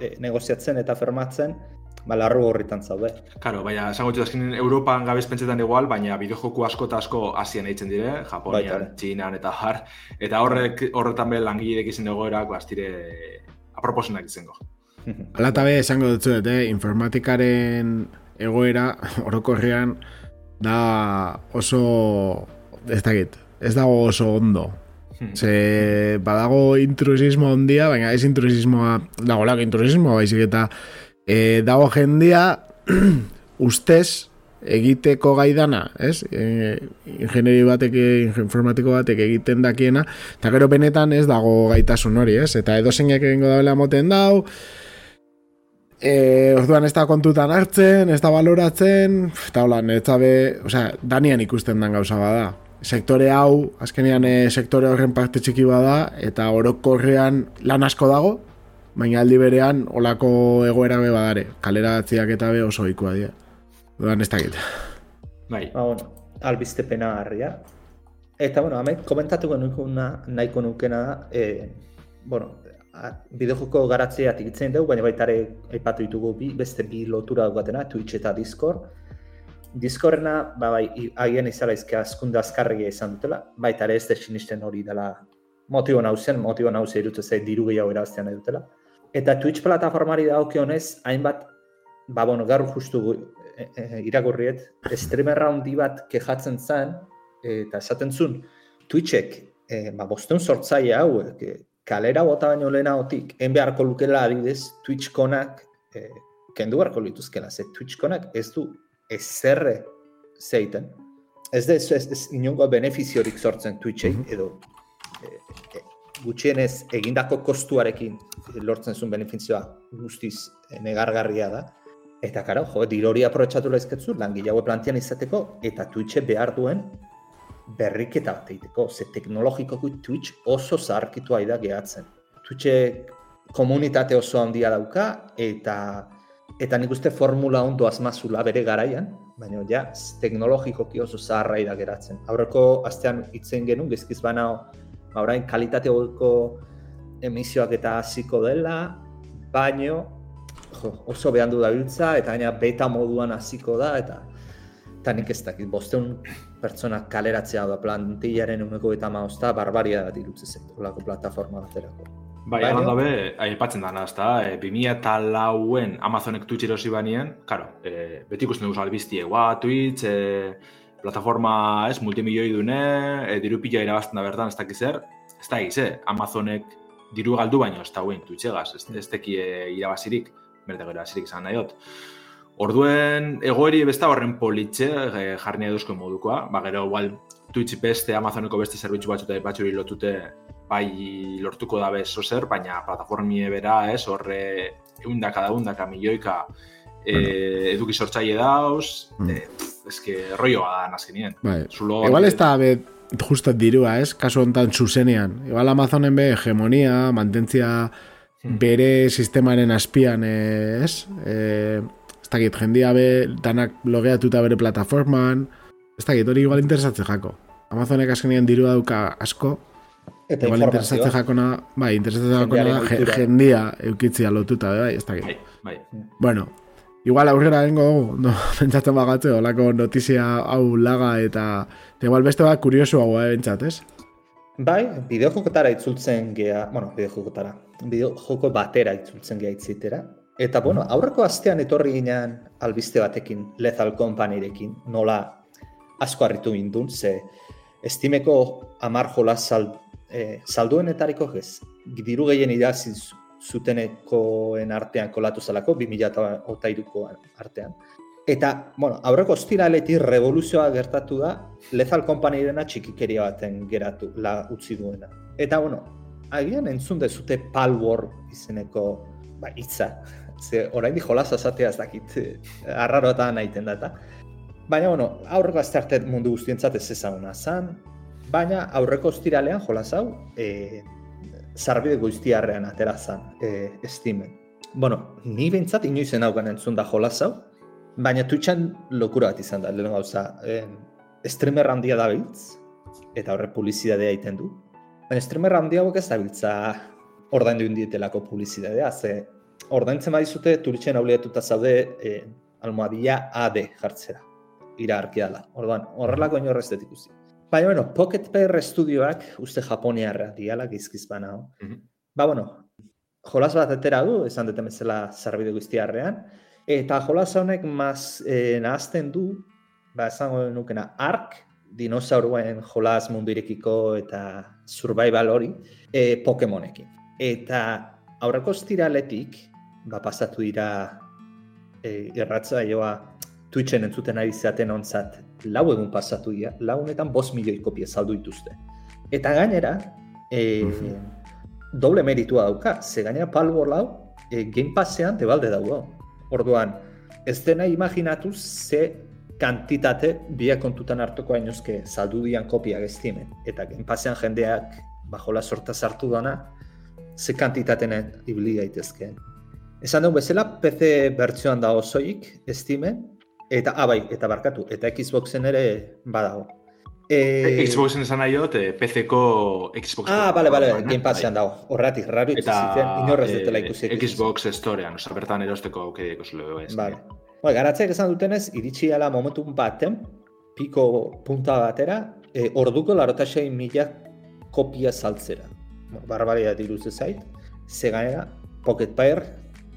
Speaker 4: eh, negoziatzen eta fermatzen, ba, larru horritan zaude.
Speaker 3: Karo, baina, esango dut azkenean Europan gabez pentsetan igual, baina bideojoku asko eta asko Asian eitzen dire, Japonian,
Speaker 4: Baita ere.
Speaker 3: Txinan eta har, eta horrek, horretan be langilek izan egoerak, bastire, aproposenak izango.
Speaker 2: Hala eta be, esango dut, eh? informatikaren egoera orokorrean da oso, ez dakit, ez dago oso ondo.
Speaker 3: Hmm.
Speaker 2: Ze badago intrusismo ondia, baina ez intrusismoa, dago lako intrusismoa, baizik eta e, dago jendia ustez egiteko gaidana, ez? E, ingenieri batek, informatiko batek egiten dakiena, eta gero benetan ez dago gaitasun hori, ez? Eta edo zeinak egingo dabela moten dau, e, orduan ez da kontutan hartzen, ez da baloratzen, eta hola, neretza be, osea, danian ikusten dan gauza bada. Sektore hau, azkenean e, sektore horren parte txiki bada, eta orokorrean lan asko dago, baina aldi berean olako egoera be badare. Kalera atziak eta be oso ikua dira. Orduan ez dakit.
Speaker 3: Bai,
Speaker 4: Ba, bueno, albiste pena harria. Eta, bueno, hemen komentatuko nukuna, nahiko nukena da, e, bueno, a- bideojoko garatzeatik itzen dugu, baina baita ere aipatu ditugu bi, beste bi lotura daukatena, Twitch eta Discord. Discordena, ba, bai, agian izala izke askunde azkarregia izan dutela, baita ere ez da sinisten hori dela motibo nauzen, motibo nauze irutu zei diru gehiago erabaztean nahi dutela. Eta Twitch plataformari dagokionez, hainbat, ba, bueno, gaur justu gu- e, e, irakurriet, streamer handi bat kejatzen zen, eta esaten zuen, Twitchek, e, ba, bosteun sortzaile hauek, e, kalera bota baino lehenagotik, en beharko lukela adibidez, Twitch konak, e, kendu beharko lituzkela, ze Twitch konak ez du ezerre zeiten. Ez da, ez, ez, ez inongo benefiziorik sortzen Twitchei, edo e, e, gutxienez egindako kostuarekin lortzen zuen benefizioa guztiz e, negargarria da. Eta karo, jo, diru hori aprobetsatu laizketzu, langile haue plantean izateko, eta Twitche behar duen berriketa bat egiteko, ze teknologikoki Twitch oso zaharkitua da gehatzen. Twitche komunitate oso handia dauka, eta eta nik uste formula ondo asmazula bere garaian, baina ja, teknologikoki oso zaharra da geratzen. Aurreko astean itzen genuen, gezkiz banao, ba, orain kalitateoko emisioak eta hasiko dela, baino jo, oso behan du dabiltza, eta gaina beta moduan hasiko da, eta eta nik ez dakit, bosteun pertsona kaleratzea da plantillaren uneko eta maosta, barbaria bat irutze zen, olako plataforma baterako.
Speaker 3: bai,
Speaker 4: Baina-
Speaker 3: baina be, aipatzen dana, ez da, e, 2000 eta lauen Amazonek Twitch erosi banien, karo, e, beti ikusten dugu albiztie, ua, Twitch, e, plataforma, ez, multimilioi dune, e, diru pila irabazten da bertan, ez dakiz zer, ez da egiz, eh? Amazonek diru galdu baino, ez da guen Twitchegaz, ez, ez teki e, irabazirik, berde irabazirik izan nahi dut. Orduen, egoeri besta horren politxe e, jarri nahi modukoa, ba, gero, igual, Twitch beste, Amazoneko beste zerbitzu batzuta batxuri lotute bai lortuko da bez zer, baina plataformie bera, ez, horre eundaka da eundaka milioika e, eduki sortzaile dauz,
Speaker 2: Mm.
Speaker 3: e, pff, eske rolloa da nazkenien.
Speaker 2: Bai.
Speaker 3: Zulo,
Speaker 2: Igual ez da be, justo dirua, ez? Kasu hontan zuzenean. Igual Amazonen be hegemonia, mantentzia
Speaker 3: Hmm.
Speaker 2: bere sistemaren azpian, eh, ez? E, ez dakit, jendia be, danak logeatuta bere plataforman, ez dakit, hori igual interesatzen jako. Amazonek azkenean dirua dauka asko,
Speaker 4: Eta
Speaker 2: igual interesatzen
Speaker 4: informazioa.
Speaker 2: jakona, bai, interesatzen jakona jendia eukitzia lotuta, bai, ez dakit.
Speaker 3: Bai, bai.
Speaker 2: Bueno, igual aurrera dengo dugu, no, pentsatzen bagatze, olako notizia hau laga eta, eta igual beste bat kurioso hau, eh, bentsat, ez?
Speaker 4: Bai, bideojokotara itzultzen gea, bueno, bideojokotara, bideojoko batera itzultzen gea itzitera. Eta, bueno, aurreko astean etorri ginen albiste batekin, Lethal Companyrekin, nola asko harritu gindun, ze estimeko amar jola sal, eh, salduenetariko ez, diru gehien idazi zu- zutenekoen artean kolatu zelako, 2008ko artean. Eta, bueno, aurreko ostiraletik revoluzioa gertatu da, Lethal Companyrena txikikeria baten geratu, la utzi duena. Eta, bueno, agian entzun dezute Palwar izeneko ba, hitza. Ze, orain di jolaz azatea ez dakit, arraroa nahiten data. Baina, bueno, aurreko azte mundu guztientzat ez ezaguna zan, baina aurreko ostiralean jolaz hau, e, zarbide goiztiarrean atera zan, e, estimen. Bueno, ni behintzat inoizen haugan entzun da jolaz hau, baina Twitchan lokura bat izan da, lehen gauza. E, streamer handia da biltz, eta horre publizidadea egiten du. Baina streamer handi hauek ez da biltza ordaindu indietelako publizidadea, ze ordaintzen badizute, turitxen hauliatuta zaude e, almohadia AD jartzera. Ira arkeala. Orduan, horrelako inorrez dut ikusi. Baina, bueno, Pocket Pair estudioak, uste japoniarra diala, gizkiz bana. Mm -hmm. Ba, bueno, jolas bat atera du, esan duten bezala zarbide guztiarrean, eta jolas honek maz e, nahazten du, ba, esango nukena, ark, dinosauruen jolas mundirekiko eta survival hori, e, Pokemonekin. Eta aurreko estiraletik, ba, pasatu dira e, irratza joa Twitchen entzuten ari zaten ontzat lau egun pasatu dira, lau honetan bost milioi kopia saldu dituzte. Eta gainera, e, doble meritua dauka, ze gainera Palworld lau e, Game Passean tebalde dago. Orduan, ez dena imaginatu ze kantitate biak kontutan hartuko hainuzke saldu dian kopia gestimen. Eta Game Passean jendeak bajola sorta sartu dana, ze kantitatenen ibili gaitezkeen. Esan dugu bezala, PC bertzioan da osoik, Steamen, eta ah, eta barkatu, eta Xboxen ere badago.
Speaker 3: E... Xboxen esan nahi dut, eh, PC-ko Xbox.
Speaker 4: Ah, bale, bale, Game Passean dago. Horratik, raro eta, zitzen, inorrez dutela ikusi.
Speaker 3: Xbox Storean, oza, bertan erosteko aukedeko zule ez.
Speaker 4: Bale. Bueno, garatzeak esan dutenez, iritsi ala momentu baten, piko punta batera, e, orduko larotasei mila kopia saltzera. Barbaria diruz zait. Ze gainera, Pocket Pair,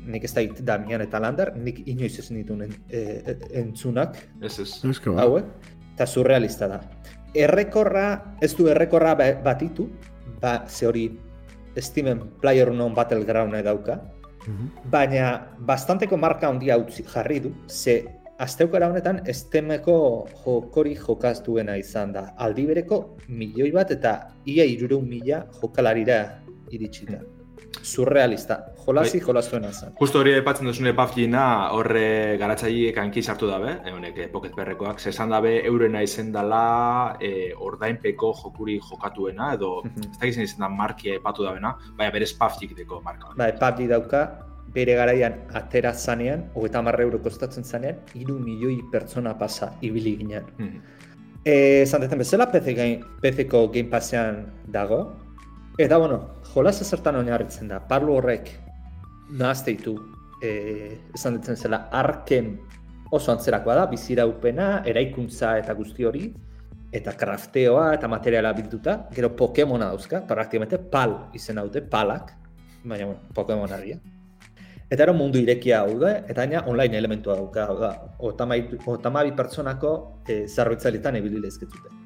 Speaker 4: nik ez da Damian eta Lander, nik inoiz ez nituen e, e, entzunak.
Speaker 3: Ez ez.
Speaker 4: Hau, eta surrealista da. Errekorra, ez du errekorra ba, batitu, ba, ze hori estimen player non battleground dauka, mhm. baina bastanteko marka handia utzi jarri du, ze asteukara honetan estemeko jokori jokaz duena izan da. Aldi bereko milioi bat eta ia irureun mila jokalarira iritsi da. Mhm surrealista. Jolasi, bai. jolaztuena zen.
Speaker 3: Justo hori epatzen duzune PUBG-na horre garatzaileek hanki sartu dabe, honek eh, Pocket Perrekoak, zesan dabe eurena izen dela eh, ordainpeko jokuri jokatuena, edo mm -hmm. ez da gizien izen da markia epatu dabena, baina berez PUBG deko marka.
Speaker 4: Bai, PUBG dauka, bere garaian atera zanean, hogeita marra euro kostatzen zanean, iru milioi pertsona pasa ibili ginen. Mm -hmm. Eh, Zantetan bezala, PC-ko Game Passean dago, Eta, bueno, jolas ezertan oinarritzen da, parlo horrek nahazte ditu, e, esan ditzen zela, arken oso antzerakoa da, bizira upena, eraikuntza eta guzti hori, eta krafteoa eta materiala bilduta, gero Pokemona dauzka, praktikamente pal izen dute, palak, baina, bueno, Pokemon harria. Eta ero mundu irekia hau da, eta gaina online elementua dauka, hau da, otamabi pertsonako e, zerbitzalitan ebili lezketzuten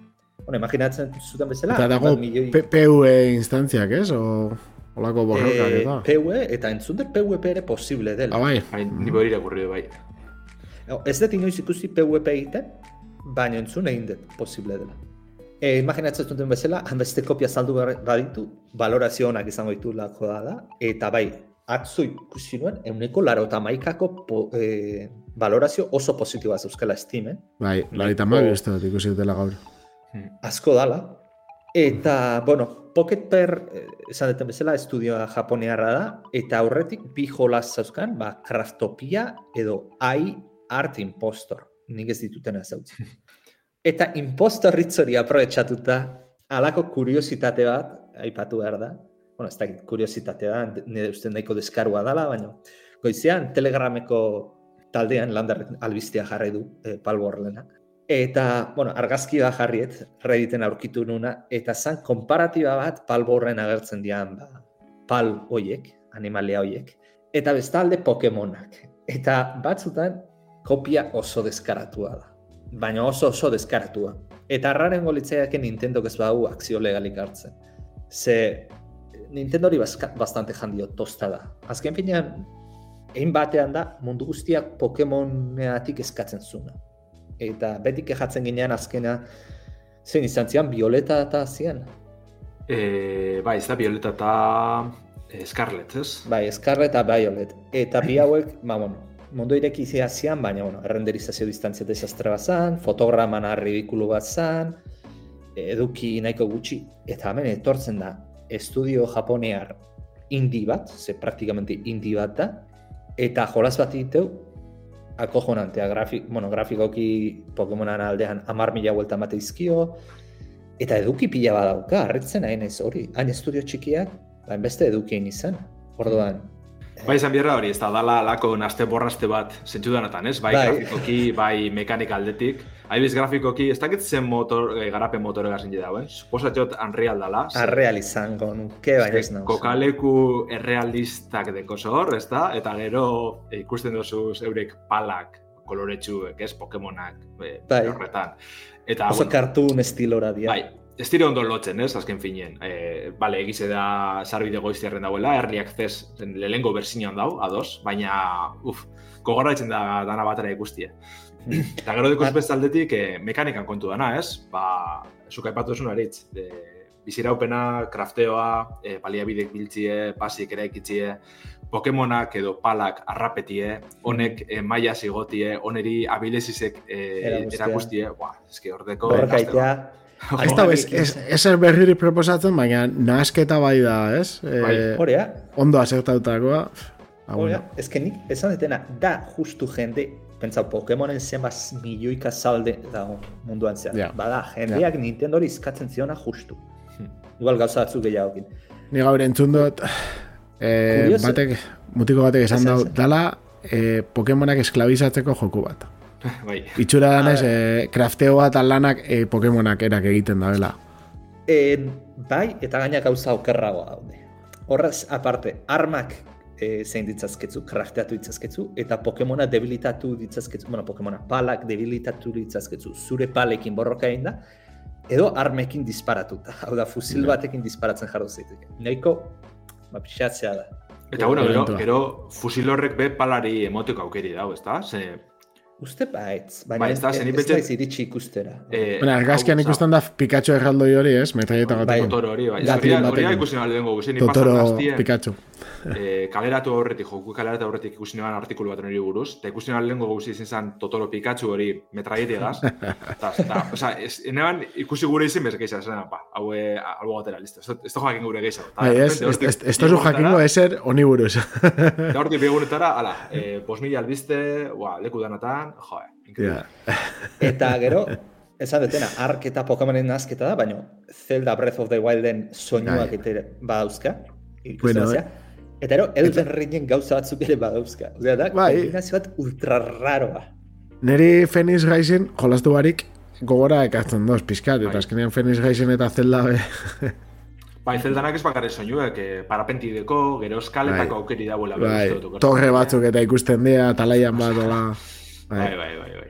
Speaker 4: bueno, imaginatzen zuten bezala.
Speaker 2: Eta dago milioi... PUE instantziak, ez? O... Olako borrokak,
Speaker 4: eta? Eh, PUE, eta entzun PUEP ere posible dela.
Speaker 2: Ah, bai.
Speaker 3: Bai, ni bori irakurri bai.
Speaker 4: Ez dut inoiz ikusi PUEP egiten, baina entzun egin dut posible dela. E, imaginatzen zuten bezala, hanbeste kopia saldu baditu, valorazio honak izango ditu lako da, eta bai, atzo ikusi nuen, euneko laro eta maikako po, e, valorazio oso positiboa zeuzkela estimen.
Speaker 2: Bai, larita mabi ez dut ikusi dutela gaur.
Speaker 4: Hmm. asko dala. Eta, bueno, Pocket Pair, eh, esan duten bezala, estudioa japonearra da, eta aurretik bi jolaz zauzkan, ba, Craftopia edo AI Art Impostor, nik ez dituten azautzen. Eta impostor ritzori aprobetsatuta, alako kuriositate bat, aipatu behar da, bueno, ez da kuriositate da, nire uste nahiko deskarua dala, baina goizean telegrameko taldean landar albistea jarri du e, eh, palborlenak. Eta, bueno, argazki da jarriet, redditen aurkitu nuna, eta zan konparatiba bat palborren agertzen dian, ba, pal hoiek, animalia hoiek, eta bestalde Pokemonak. Eta batzutan, kopia oso deskaratua da. Baina oso oso deskaratua. Eta arraren golitzaiak Nintendo ez bau akzio legalik hartzen. Ze Nintendo hori bastante jandio tosta da. Azken finean, egin batean da, mundu guztiak Pokemoneatik eskatzen zuna eta beti kejatzen ginean azkena zen izan zian, Violeta eta zian?
Speaker 3: E, bai, ez da, Violeta eta Scarlet, ez?
Speaker 4: Bai, Scarlet eta Violet. Eta bi hauek, ba, bueno, mundu ireki zian, baina, bueno, errenderizazio distantzia desastre bat zan, fotograman ridikulu bat zan, eduki nahiko gutxi, eta hemen etortzen da, estudio japonear indi bat, ze praktikamente indi bat da, eta jolaz bat diteu, akojonantea, grafik, bueno, grafikoki Pokemonan aldean amar mila vuelta mate izkio, eta eduki pila badauka, harritzen hain ez hori, hain estudio txikiak, hain beste edukien izan. Orduan,
Speaker 3: Bai, izan bierra hori, ez da, dala lako naste borraste bat zentsu denatan, ez? Bai,
Speaker 4: Bai.
Speaker 3: grafikoki, bai mekanika aldetik. Aibiz grafikoki, ez dakit zen motor, eh, garapen motore gazin dauen. Suposatxot Unreal dala.
Speaker 4: Arreal izango nuke, baina ez nauz.
Speaker 3: kokaleku errealistak deko zor, ez da? Eta gero eh, ikusten duzu eurek palak, koloretsuek, ez? Pokemonak, eh,
Speaker 4: Bai.
Speaker 3: horretan. Eta,
Speaker 4: Oso
Speaker 3: bueno,
Speaker 4: cartoon estilora dia.
Speaker 3: Bai, ez dire ondo lotzen, ez, azken finien. E, bale, egize da sarbide goiztiarren dauela, early access lehengo berzinoan dau, ados, baina, uf, gogorraitzen da dana batera ikustie. Eta gero
Speaker 4: Bat-
Speaker 3: beste aldetik, e, mekanikan kontu dana, ez? Ba, zuk aipatu zuen aritz, e, biziraupena, krafteoa, e, baliabidek biltzie, pasik ere ikitzie, Pokemonak edo palak arrapetie, honek e, maia zigotie, oneri abilezizek e, erakustie, buah, eske hordeko...
Speaker 4: Borrokaitea.
Speaker 2: Ez da, ez, ez, ez er berririk proposatzen, baina nahasketa bai da, ez? E,
Speaker 3: Bai.
Speaker 4: Horea,
Speaker 2: ondo asertautakoa. Ah, bueno.
Speaker 4: ez que nik esan detena, da justu jende, pentsa Pokemonen zenbat milioika salde dago munduan zehar.
Speaker 2: Ja.
Speaker 4: Bada, jendeak Nintendori izkatzen ziona justu.
Speaker 3: Hmm.
Speaker 4: Igual gauza batzuk gehiagokin.
Speaker 2: Ni gaur entzun dut, e,
Speaker 4: Kurioso.
Speaker 2: batek, mutiko batek esan dau, dala e, Pokemonak esklabizatzeko joku bat.
Speaker 3: bai.
Speaker 2: Itxura danez, e, krafteo bat lanak e, Pokemonak erak egiten dabela.
Speaker 4: En, bai, eta gaina gauza okerragoa daude. Horraz, aparte, armak e, zein ditzazketzu, krafteatu ditzazketzu, eta Pokemona debilitatu ditzazketzu, bueno, Pokemona palak debilitatu ditzazketzu, zure palekin borroka egin da, edo armekin disparatuta. Hau da, fusil batekin disparatzen jarro zaiteke. Nahiko, ba, pixatzea da.
Speaker 3: Eta bueno, gero, gero fusil horrek be palari emoteko aukeri dau, ezta? Ze,
Speaker 4: Uste baitz, baina
Speaker 3: Bai,
Speaker 4: ez,
Speaker 3: ez da,
Speaker 4: ez,
Speaker 3: zen
Speaker 4: ez iritsi ikustera.
Speaker 3: eh,
Speaker 2: Bueno, argazkian ikusten da Pikachu erraldoi hori, ez? Metraieta
Speaker 4: Bai.
Speaker 2: batekin.
Speaker 3: Totoro hori, bai.
Speaker 2: Gatlin
Speaker 3: Hori hori
Speaker 2: batekin.
Speaker 3: ikusi nahi lehenko, guzen
Speaker 2: Totoro Pikachu.
Speaker 3: eh, kaleratu aurretik, joku kaleratu aurretik ikusi nahi artikulu bat hori buruz, eta ikusi nahi lehenko guzi izin zen Totoro Pikachu hori metraietigaz. eta, eta, oza, enean ikusi gure izin bezak izan, zen, ba, hau, eh, albo gatera, listo. Ez ez jakin gure. Ta,
Speaker 2: Bai, ez, ez,
Speaker 3: bi
Speaker 2: jakingo eser honi buruz.
Speaker 3: Eta hortik begunetara, ala, eh, bos mila albiste, ua, leku danatan, joe.
Speaker 2: Ja.
Speaker 4: Eta gero, esan detena, ark eta Pokemonen nazketa da, baina Zelda Breath of the Wilden soinuak
Speaker 2: Bai.
Speaker 4: badauzka. ikusten
Speaker 2: Bueno,
Speaker 4: bazea. Eta ero, Elden Ringen gauza batzuk ere badauzka. Osea, da,
Speaker 2: Bai.
Speaker 4: kombinazio bat ultra raroa.
Speaker 2: Neri Phoenix Rising jolastu barik gogora ekartzen doz, pizkat,
Speaker 3: Bai.
Speaker 2: eta azkenean Phoenix Rising eta Zelda be...
Speaker 3: Bai, zeldanak ez bakarri soinuek, eh, parapentideko, gero eskaletako
Speaker 2: Bai.
Speaker 3: aukeri dagoela.
Speaker 2: bai, torre batzuk eta ikusten dira, talaian bat, ola...
Speaker 3: Bai,
Speaker 2: Bai,
Speaker 3: bai, bai, bai.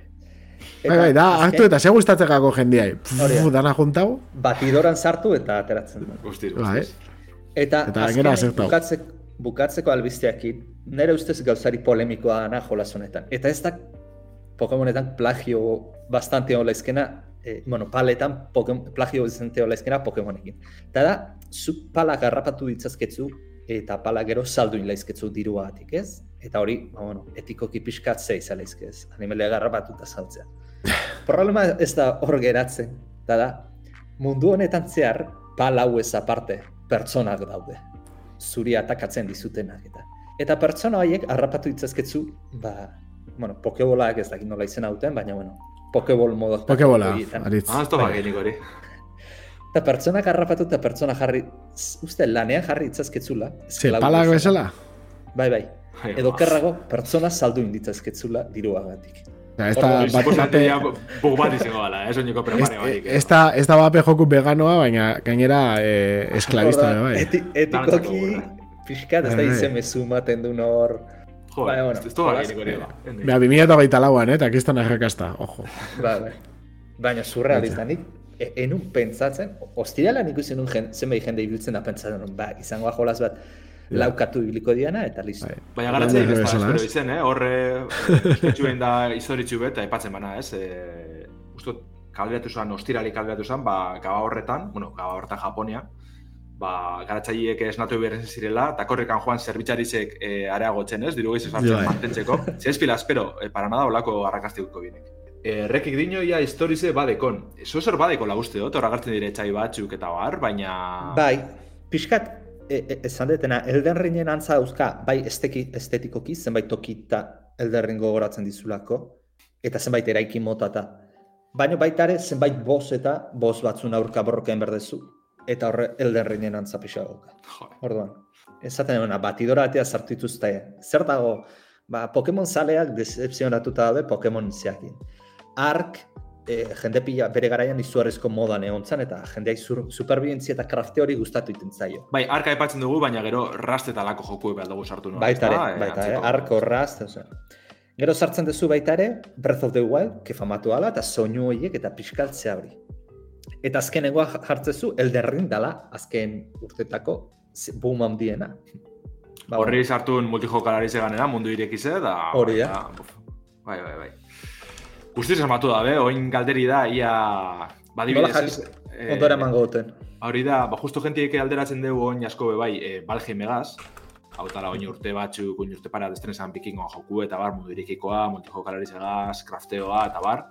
Speaker 2: bai, bai, da, hartu eta ze gustatzekako jendiai.
Speaker 4: Hori da.
Speaker 2: Pff, dana juntau,
Speaker 4: Batidoran sartu eta ateratzen da.
Speaker 3: Guztiz,
Speaker 2: bai.
Speaker 3: guztiz.
Speaker 4: Eta,
Speaker 2: Eta
Speaker 4: azkenean
Speaker 2: gainera zertau.
Speaker 4: bukatzek, bukatzeko albisteakin, nire ustez gauzari polemikoa dana jolas honetan. Eta ez da Pokemonetan plagio bastante hola izkena, eh, bueno, paletan Pokemon, plagio bastante hola izkena Pokemonekin. Eta da, zu palak harrapatu ditzazketzu, eta pala gero saldu inlaizketzu diruagatik, ez? Eta hori, ba, bueno, etikoki pixkat zei zalaizke ez, animalia harrapatuta saltzea. Problema ez da hor geratzen, eta da, mundu honetan zehar, pala hau ez aparte, pertsonak daude. Zuri atakatzen dizutenak eta. Eta pertsona horiek harrapatu ditzazketzu, ba, bueno, pokebolak ez dakit nola izena duten, baina bueno, pokebol modo.
Speaker 2: Pokebola, aritz.
Speaker 3: Ah, ez toga
Speaker 4: Bai.
Speaker 3: genik hori.
Speaker 4: Eta pertsonak harrapatu eta pertsona jarri, uste lanean jarri ditzazketzula.
Speaker 2: Ze,
Speaker 4: esklabu
Speaker 2: palak
Speaker 4: bezala. Bai, bai.
Speaker 3: Bai,
Speaker 4: Edo kerrago, pertsona saldu inditzazketzula diruagatik.
Speaker 2: Ja, ez da,
Speaker 3: Hori,
Speaker 2: bat, bate,
Speaker 3: bug bat izango gala, ez oineko
Speaker 2: ez,
Speaker 3: prepare barik.
Speaker 2: ez da, ez da bape joku veganoa, baina gainera eh, esklabista
Speaker 4: Orduan,
Speaker 2: bai.
Speaker 4: eti, etikoki, pixkat ez da
Speaker 2: Bai, bai.
Speaker 4: izen mezu maten duen hor.
Speaker 3: Jo,
Speaker 4: Bai, bueno,
Speaker 3: ez hori. ba.
Speaker 2: Bea, 2000 eta baita lauan, eh, eta kistan errekasta, ojo.
Speaker 4: Ba, bai. Baina surrealista nik, e, enun pentsatzen, ostiralan ikusi nun jen, zenbait jende ibiltzen da pentsatzen ba, izango jolas bat, laukatu ibiliko diana, eta listo.
Speaker 2: Bai.
Speaker 3: Baina garatzen ez da, espero izen, eh? Horre, iztetxuen da izoritxu bet, eta epatzen bana, ez? E, Ustot, kalderatu zan, ostirali kalderatu zan, ba, gaba horretan, bueno, gaba horretan Japonia, ba, garatzaileek esnatu berren zirela, eta korrekan joan zerbitzarizek e, areagotzen, ez? Diru gehiago
Speaker 2: Bai.
Speaker 3: mantentzeko. Si ez pila, espero, e, para nada olako garrakastikuko bienek. E, rekik dino ia historize badekon. Zo zer badeko uste dut, horra gartzen dire txai batzuk eta bar, baina...
Speaker 4: Bai, pixkat, esan detena, Elden Ringen antza dauzka, bai esteki, estetikoki, zenbait tokita Elden Ring gogoratzen dizulako, eta zenbait eraiki mota eta. Baina baita ere, zenbait boss eta boss batzun aurka borrokain berdezu. eta horre elderrinen antzapisa dauka.
Speaker 3: Jo,
Speaker 4: Orduan, esaten dena, batidora atea sartu dituzte. Zer dago, ba, Pokemon zaleak decepzionatuta daude Pokemon zeakin. Ark, e, jende pila bere garaian izugarrizko modan egon zan, eta jendeai sur, superbientzia eta krafte hori gustatu iten zaio.
Speaker 3: Bai, arka aipatzen dugu, baina gero rast eta lako joku behar dugu sartu no?
Speaker 4: baita ere?
Speaker 3: Eh,
Speaker 4: baita ere,
Speaker 3: antzeko.
Speaker 4: Ark horraz, osea. Gero sartzen duzu baita ere, Breath of the Wild, kefamatu ala, eta soinu horiek eta pixkaltzea hori. Eta azkenengoa jartzezu, elderrin dala, azken urtetako boom handiena. Ba,
Speaker 3: Horri sartun multijokalari zeganera, mundu irekize, da...
Speaker 4: Hori,
Speaker 3: buf, Bai, bai, bai. Guztiz esmatu da, be, oin galderi da, ia...
Speaker 4: Nola
Speaker 3: Badibidez,
Speaker 4: jarri,
Speaker 3: ez, eh,
Speaker 4: ondora duten.
Speaker 3: Hori da, ba, justo jentiek alderatzen dugu oin asko be bai, e, Valheim megaz, hau tala oin urte batzuk, oin urte para destrenesan bikingoa joku eta bar, mundu irekikoa, multijokalari zegaz, crafteoa eta bar.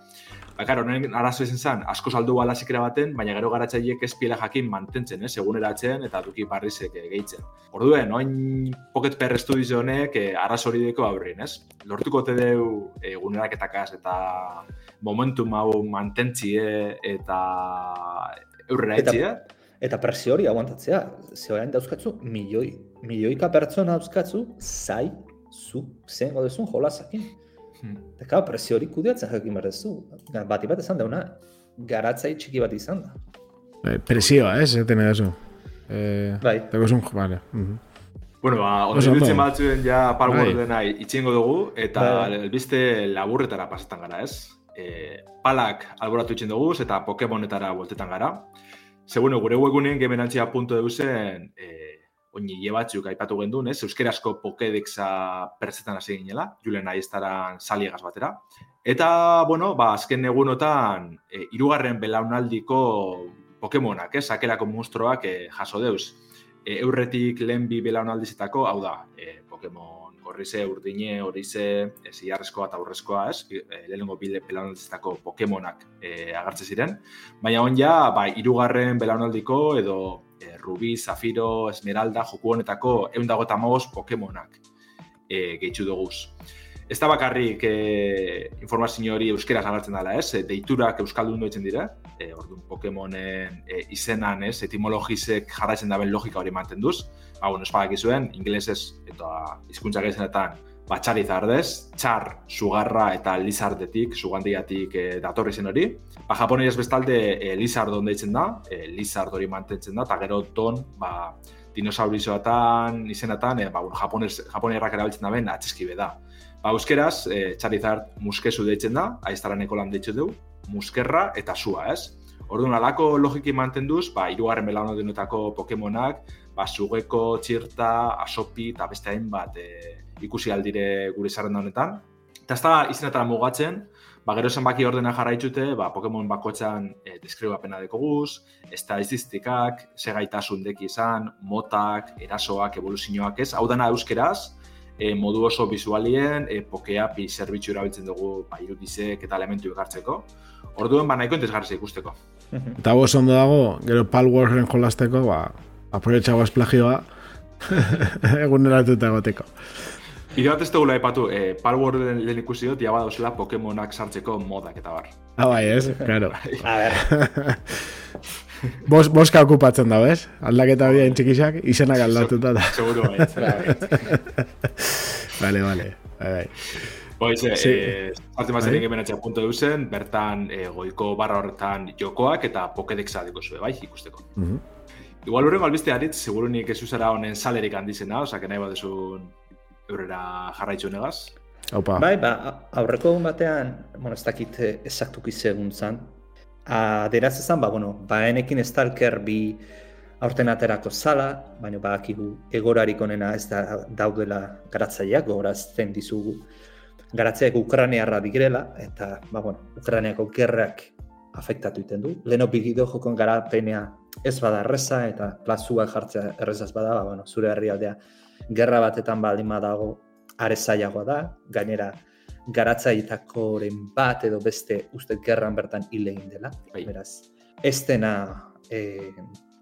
Speaker 3: Ba, karo, honen arazo izan zen, asko saldu bala zikera baten, baina gero garatzaileek ez piela jakin mantentzen, eh, eguneratzen eta duki barrizek eh, gehitzen. Orduen, oin Pocket Per Studios honek eh, arazo hori deko aurrin, ez? Lortuko te deu eh, eguneraketakaz eta momentum hau mantentzie eta aurrera
Speaker 4: Eta-
Speaker 3: etxia.
Speaker 4: Eta presio hori aguantatzea, ze orain dauzkatzu milioi, milioika pertsona dauzkatzu, zai, zu, zen godezun jolasakin.
Speaker 3: Hmm.
Speaker 4: Eta claro, presio hori kudeatzen jakin behar duzu. Bati bat esan dauna, garatzai txiki bat izan da.
Speaker 2: Eh, Presioa, ez, eten edazu. Eh,
Speaker 4: Bai.
Speaker 2: Teko zun, vale. mhm.
Speaker 3: Bueno, ba, ondo ditzen batzuen ja
Speaker 2: Bai.
Speaker 3: Palwardena itxingo dugu, eta
Speaker 4: Bai.
Speaker 3: albiste laburretara pasetan gara, ez? E, palak alboratu itxin dugu, eta Pokemonetara voltetan gara. Seguno, gure webguneen gemenantzia punto deusen, e, oini hile batzuk aipatu gendun, ez? Euskerazko Pokedexa pertzetan hasi ginela, Julen Aiestaran saliegaz batera. Eta, bueno, ba, azken egunotan, e, irugarren belaunaldiko Pokemonak, ez? Sakelako monstruoak e, jaso deuz e, eurretik lehen bi belaunaldizetako, hau da, e, Pokemon gorrize, urdine, horize, e, ziarrezkoa eta urrezkoa, ez? E, lehenengo bi belaunaldizetako Pokemonak e, agertze ziren. Baina on ja, ba, irugarren belaunaldiko edo e, Rubi, Zafiro, Esmeralda, joku honetako egun dago eta Pokemonak e, gehitzu duguz. Ez da bakarrik e, informazio hori euskeraz agertzen dela, ez? Deiturak euskaldun doitzen dira, e, orduan Pokemonen e, izenan, ez? Etimologizek jarraitzen daben logika hori manten duz. Ba, bueno, espadak izuen, ingelesez eta hizkuntzak izenetan, ba, txarizardez, txar, sugarra eta lizardetik, sugandiatik e, datorri zen hori. Ba, japonez bestalde e, lizard deitzen da, e, lizard hori mantentzen da, eta gero ton, ba, dinosaurizoatan, izenatan, e, ba, bueno, japonez, japonerrak erabiltzen da ben, atxeskibe da. Ba, euskeraz, e, Charizard muskezu deitzen da, aiztaraneko lan deitzu dugu, muskerra eta sua, ez? Orduan, alako logiki mantenduz, ba, irugarren belaunaldinetako Pokemonak, ba, sugeko, txirta, asopi eta beste hainbat e, ikusi aldire gure zerrenda honetan. Eta ez da izenetara mugatzen, ba, gero zenbaki ordena jarraitzute, ba, Pokemon bakoitzan e, deskribapena dekoguz, estadistikak, segaitasun deki izan, motak, erasoak, evoluzioak ez, hau dana euskeraz, e, modu oso bizualien, e, pokeapi zerbitzu erabiltzen dugu ba, irudizek eta elementu ekartzeko. Orduen, ba, nahiko entesgarri ikusteko.
Speaker 2: Eta hau oso ondo dago, gero Palworden jolasteko, ba, aprovetxago plagioa, eguneratuta egoteko.
Speaker 3: Bide bat ez dugula epatu, e, Palworld lehen ikusi dut, jaba dauzela Pokemonak sartzeko modak eta bar.
Speaker 2: Ah, bai, ez? Claro.
Speaker 4: A ber,
Speaker 2: Bos, boska okupatzen dago, ez? Aldaketa bia txikisak, izenak aldatuta da.
Speaker 3: Seguro bai.
Speaker 2: Vale, vale. Bai, bai.
Speaker 3: Boiz,
Speaker 2: Sí.
Speaker 3: sí. eh,
Speaker 2: Bai.
Speaker 3: bazen egin punto duzen, bertan eh, goiko barra horretan jokoak eta Pokedexa deko zuen, bai, ikusteko.
Speaker 2: Mhm.
Speaker 3: Igual horrengo albiste haritz, segurunik ez zuzera honen salerik handizena, osea, que nahi bat eurera jarraitzu negaz.
Speaker 2: Opa.
Speaker 4: bai, ba, aurreko egun batean, bueno, ez dakit eh, esaktuki segun zan, aderaz ezan, ba, bueno, baenekin Stalker bi aurten aterako zala, baina badakigu egorarik onena ez da daudela garatzaileak, gogorazten dizugu garatzaileak Ukraniarra digrela, eta, ba, bueno, Ukraniako gerrak afektatu iten du. Leno bideo jokon garapenea ez bada erreza, eta plazuak jartzea errezaz bada, ba, bueno, zure herrialdea gerra batetan baldin badago are zailagoa da, gainera garatzaietakoren bat edo beste uste gerran bertan hil egin dela,
Speaker 3: Bai.
Speaker 4: beraz, ez dena e,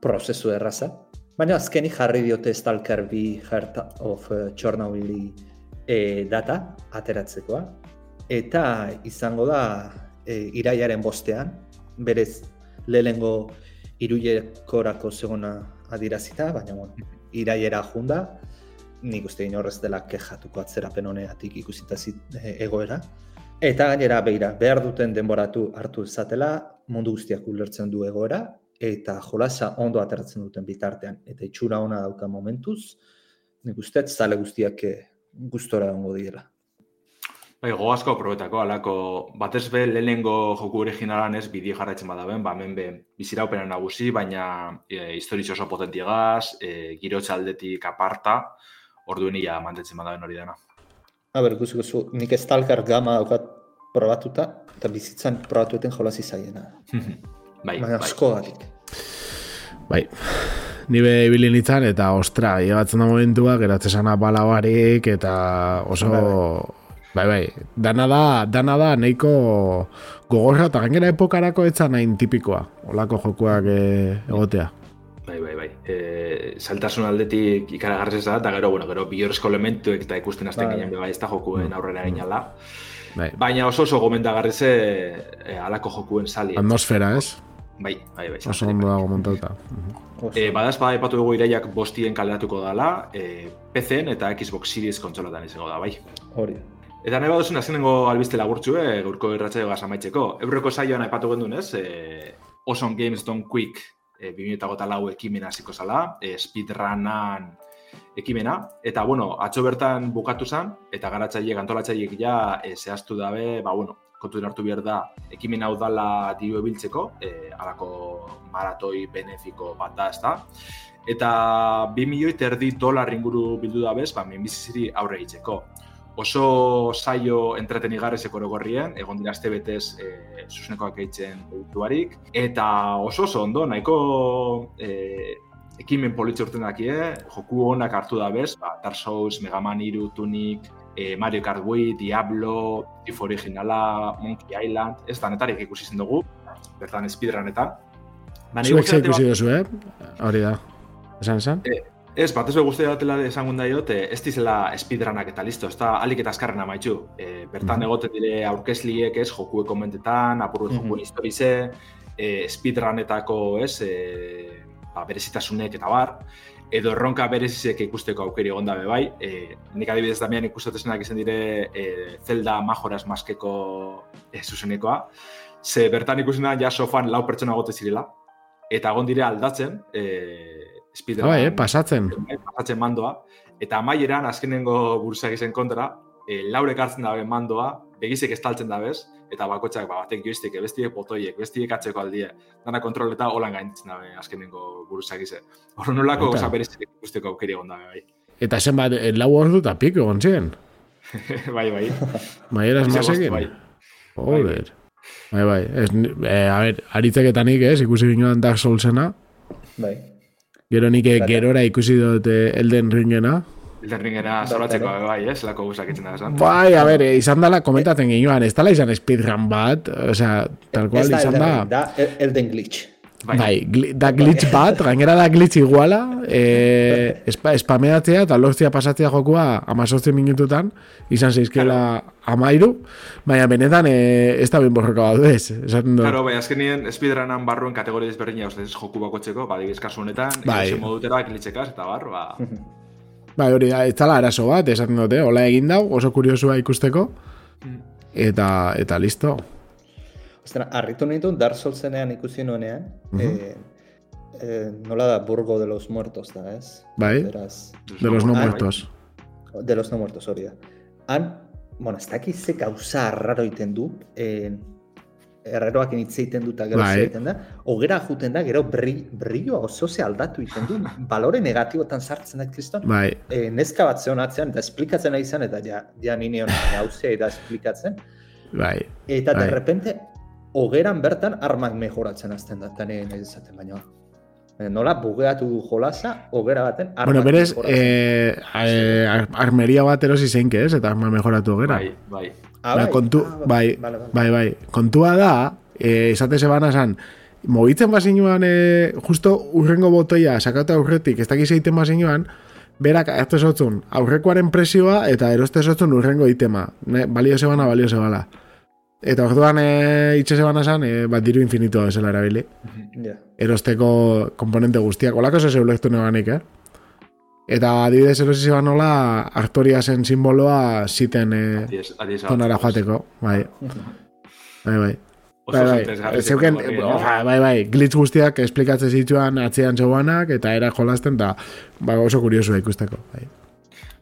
Speaker 4: prozesu erraza, baina azkeni jarri diote Stalker bi Heart of eh, Chernobyl e, data ateratzekoa, eta izango da e, iraiaren bostean, berez lehenengo iruiekorako segona adirazita, baina bueno, iraiera junda, nik uste inorrez dela kejatuko atzerapen honeatik ikusita e, egoera. Eta gainera, beira, behar duten denboratu hartu izatela, mundu guztiak ulertzen du egoera, eta jolasa ondo ateratzen duten bitartean, eta itxura ona dauka momentuz, nik uste zale guztiak eh, gustora ongo diela.
Speaker 3: Bai, goazko probetako, alako, batez be, lehenengo joku originalan ez bideo jarraitzen badaben, ba, hemen be, biziraupena nagusi, baina e, oso potentigaz, e, girotxe aldetik aparta, orduen ia mantetzen badaben hori dena.
Speaker 4: A ber, guziko zu, nik estalkar gama daukat probatuta, eta bizitzan probatueten jolazi zaiena.
Speaker 3: bai,
Speaker 4: baina
Speaker 3: bai.
Speaker 4: asko gatik.
Speaker 2: Bai, nibe ibili nintzen, eta ostra, llegatzen da momentua, geratzen sana balabarik, eta oso...
Speaker 4: Bai,
Speaker 2: Bai, bai, dana da, dana da, nahiko gogorra, eta gainera epokarako etza nahin tipikoa, olako jokuak e, egotea.
Speaker 3: Bai, bai, bai. E, saltasun aldetik ikaragarrez da, eta gero, bueno, gero biorrezko elementuek eta ikusten azten
Speaker 4: Bai.
Speaker 3: ginen bai, ez da jokuen aurrera egin ala.
Speaker 2: Bai.
Speaker 3: Baina oso oso gomendagarri ze e, alako jokuen sali.
Speaker 2: Atmosfera, ez?
Speaker 3: Bai, bai, bai.
Speaker 2: Oso ondo dago montauta.
Speaker 3: E, badaz bada ipatu dugu iraiak bostien kaleratuko dela, e, PC-en eta Xbox Series kontsolatan izango da, bai.
Speaker 4: Hori.
Speaker 3: Eta nahi baduzun azkenengo albiste lagurtzu, e, gaurko irratzaio gaz amaitzeko. Eurreko saioan aipatu gendun ez, e, Awesome Games Don't Quick e, 2008 lau ekimena hasiko zala, e, speedrunan ekimena. Eta, bueno, atzo bertan bukatu zen, eta garatzaileek, antolatzaileek ja e, zehaztu dabe, ba, bueno, kontu hartu behar da, ekimen hau dala diru ebiltzeko, e, alako maratoi benefiko bat da, ez da. Eta 2 milioi terdi dolar inguru bildu da bez, ba, minbiziziri aurre egiteko oso saio entretenigarrezeko gorrien, egon dira azte betez e, zuzenekoak eitzen produktuarik, eta oso oso ondo, nahiko e, ekimen politxe urten dakie, joku honak hartu da bez, ba, Dark Souls, Mega Man 3, Tunic, e, Mario Kart Wii, Diablo, Tif originala, Monkey Island, ez da netarik ikusi zen dugu, bertan speedrunetan.
Speaker 2: Zuek ze ikusi duzu, eh? Hori da. Esan esan?
Speaker 3: Ez, bat ez guztia datela esan gunda diot, eh, ez dizela speedrunak eta listo, ez da alik eta azkarren amaitxu. E, bertan
Speaker 2: Mhm.
Speaker 3: egoten dire aurkezliek ez, jokue komentetan, apurru
Speaker 4: Mhm.
Speaker 3: jokuen historize, e, speedrunetako ez, e, ba, berezitasunek eta bar, edo erronka berezizek ikusteko aukeri egon dabe bai. E, nik adibidez damian ikustatezenak izan dire e, Zelda Majoras maskeko e, zuzenekoa. Ze bertan ikusina ja sofan lau pertsona gote zirela. Eta egon dire aldatzen, e, speedrun,
Speaker 2: Bai, eh, pasatzen.
Speaker 3: Bai, pasatzen mandoa, eta amaieran azkenengo buruzak izen kontra, e, laurek hartzen dabe mandoa, begizek estaltzen dabez, eta bakotxak ba, batek joiztik, bestiek botoiek, bestiek atzeko aldie, dana kontroleta holan gainditzen dabe azkenengo buruzak izen. Horro nolako goza berezik ikusteko aukeri egon dabe, bai.
Speaker 2: Eta zenbat, eh, lau ordu eta piko egon ziren.
Speaker 3: bai, bai.
Speaker 2: Maieraz
Speaker 3: Ze
Speaker 2: masekin.
Speaker 3: bai.
Speaker 2: Joder. Bai, bai. Ez, ni- eh, a ber, aritzeketanik ez, ikusi ginoan Dark Soulsena.
Speaker 4: Bai.
Speaker 2: Gero nik eh, gerora ikusi dut eh, Elden Ringena.
Speaker 3: Elden Ringera zoratzeko, bai, ez, lako guzak itzen da, esan.
Speaker 2: Bai, a ber, eh, izan dala komentatzen ginoan, ez dala izan speedrun bat, osea, tal cual
Speaker 4: Ez da
Speaker 2: izan
Speaker 4: Elden
Speaker 2: da...
Speaker 4: Elden Glitch.
Speaker 2: Bai, gli, da glitch bat, gainera da glitch iguala, e, espa, espameatzea eta lortzea pasatzea jokua amazortzi minututan, izan zeizkela amairu, baina benetan e, ez da ben borroka bat ez, esaten.
Speaker 3: Claro, bai, azkenien speedrunan barruen kategoria desberdina uste joku bakotzeko, ba, adibidez kasu honetan,
Speaker 2: Bai.
Speaker 3: bai. modutera glitchekaz, eta bar, ba,
Speaker 2: Bai, hori da, ez dala arazo bat, esaten dute, hola egin dau, oso kuriosua ikusteko, eta, eta listo.
Speaker 4: Ostera, harritu nintun Dark Soulsenean ikusi nuenean, eh, eh, nola da Burgo de los Muertos da, ez?
Speaker 2: Bai.
Speaker 4: Beraz,
Speaker 2: De los no
Speaker 4: bai.
Speaker 2: muertos.
Speaker 4: de los no muertos hori da. Han, bueno, ez dakit ze gauza arraro iten du, eh, erraroak hitz egiten dut eta gero
Speaker 2: Bai.
Speaker 4: da, ogera juten da, gero bri, brilloa oso ze aldatu egiten du, balore negatibotan sartzen da kriston.
Speaker 2: Bai,
Speaker 4: E, neska bat zeon atzean, eta esplikatzen nahi izan, eta ja, ja nineon gauzea eta esplikatzen.
Speaker 2: bai.
Speaker 4: Eta
Speaker 2: Bai.
Speaker 4: de repente, ogeran bertan armak mejoratzen azten da, eta nire nahi izaten baina. Eh, Nola bugeatu du jolasa, ogera baten armak
Speaker 2: Bueno, berez, eh, eh, ar- armeria bat erosi zeinke, ez? Eta arma mejoratu gera.
Speaker 3: bai, bai.
Speaker 4: Ah,
Speaker 2: Baina kontu,
Speaker 4: Ah,
Speaker 2: bai,
Speaker 4: vale, vale.
Speaker 2: bai, bai, kontua da, e, esate zebana esan, mogitzen bazinuan, e, justo urrengo botoia sakatu aurretik, ez dakiz egiten bazinuan, berak hartu esotzun, aurrekoaren presioa eta eroste esotzun urrengo itema. Ne, balio zebana, balio zebala. Eta orduan e, itxese bana esan, e, bat diru infinitoa esela erabili.
Speaker 4: Ja.
Speaker 2: Erosteko komponente guztiak. Olako zese ulektu nebanik, eh? Eta adibidez erosi zeban nola, aktoria zen simboloa ziten e, tonara joateko. Bai, bai, bai.
Speaker 3: Oso
Speaker 2: Bai, bai, zeuken, bai, bai, glitz guztiak esplikatzen zituan atzean txobanak, eta era jolasten, da, ba, oso kuriosu ikusteko. Bai.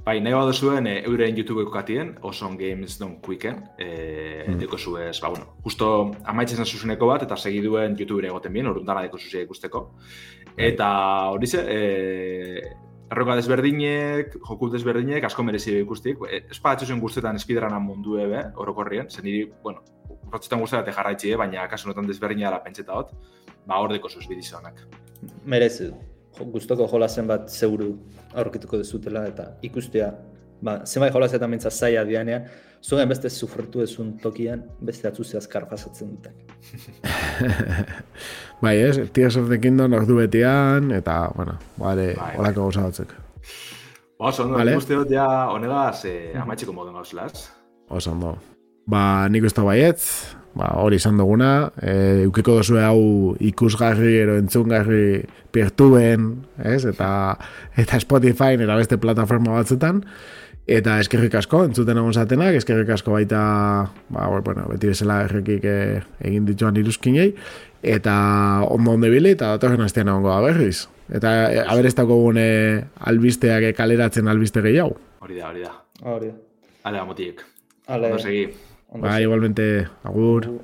Speaker 3: Bai, nahi bat zuen e, euren YouTube katien, Awesome Games Don't Quicken, e,
Speaker 2: Mm.
Speaker 3: deko zuez, ba, bueno, justo amaitzen zen zuzeneko bat, eta segiduen YouTube egoten bien, orduan dana deko zuzia ikusteko. Eta hori ze, e, erronka desberdinek, joku desberdinek, asko merezi ikustik. E, Espa zen guztetan espidrana mundu ebe, orokorrien, zen niri, bueno, rotzetan guztetan jarraitzi, eh, baina kasu honetan desberdina dela pentseta hot, ba, hor deko zuz bidizonak.
Speaker 4: Merezi du. Gustoko jolasen bat zeuru aurkituko dezutela eta ikustea. Ba, zenbait jolasetan mintza zaila dianean, zuen beste sufritu ezun tokian, beste atzuzea azkar pasatzen duten.
Speaker 2: bai, ez, Tears of the Kingdom ordu betian, eta, bueno, bale,
Speaker 3: Bai, bai.
Speaker 2: olako gauza batzuk.
Speaker 3: Ba, oso, ondo,
Speaker 2: Vale.
Speaker 3: dut ja honegaz eh, amaitzeko moden gauzlaz.
Speaker 2: Oso ondo. Ba, nik uste baietz, ba, hori izan duguna, e, eukiko dozu hau ikusgarri ero entzungarri pirtuben, ez? Eta, eta Spotify eta beste plataforma batzutan. Eta eskerrik asko, entzuten egon zatenak, eskerrik asko baita, ba, bueno, beti bezala errekik eh, egin dituan iruzkinei, eta ondo ondo ibili, eta datorren astean egongo da berriz. Eta e, aber ez gune albisteak eh, kaleratzen albiste gehiago.
Speaker 3: Hori da, hori da.
Speaker 4: Hori.
Speaker 3: Ale, amotiek.
Speaker 4: Ale,
Speaker 3: Ondo segi.
Speaker 4: Ondo
Speaker 2: Ba, igualmente, agur.
Speaker 4: segi.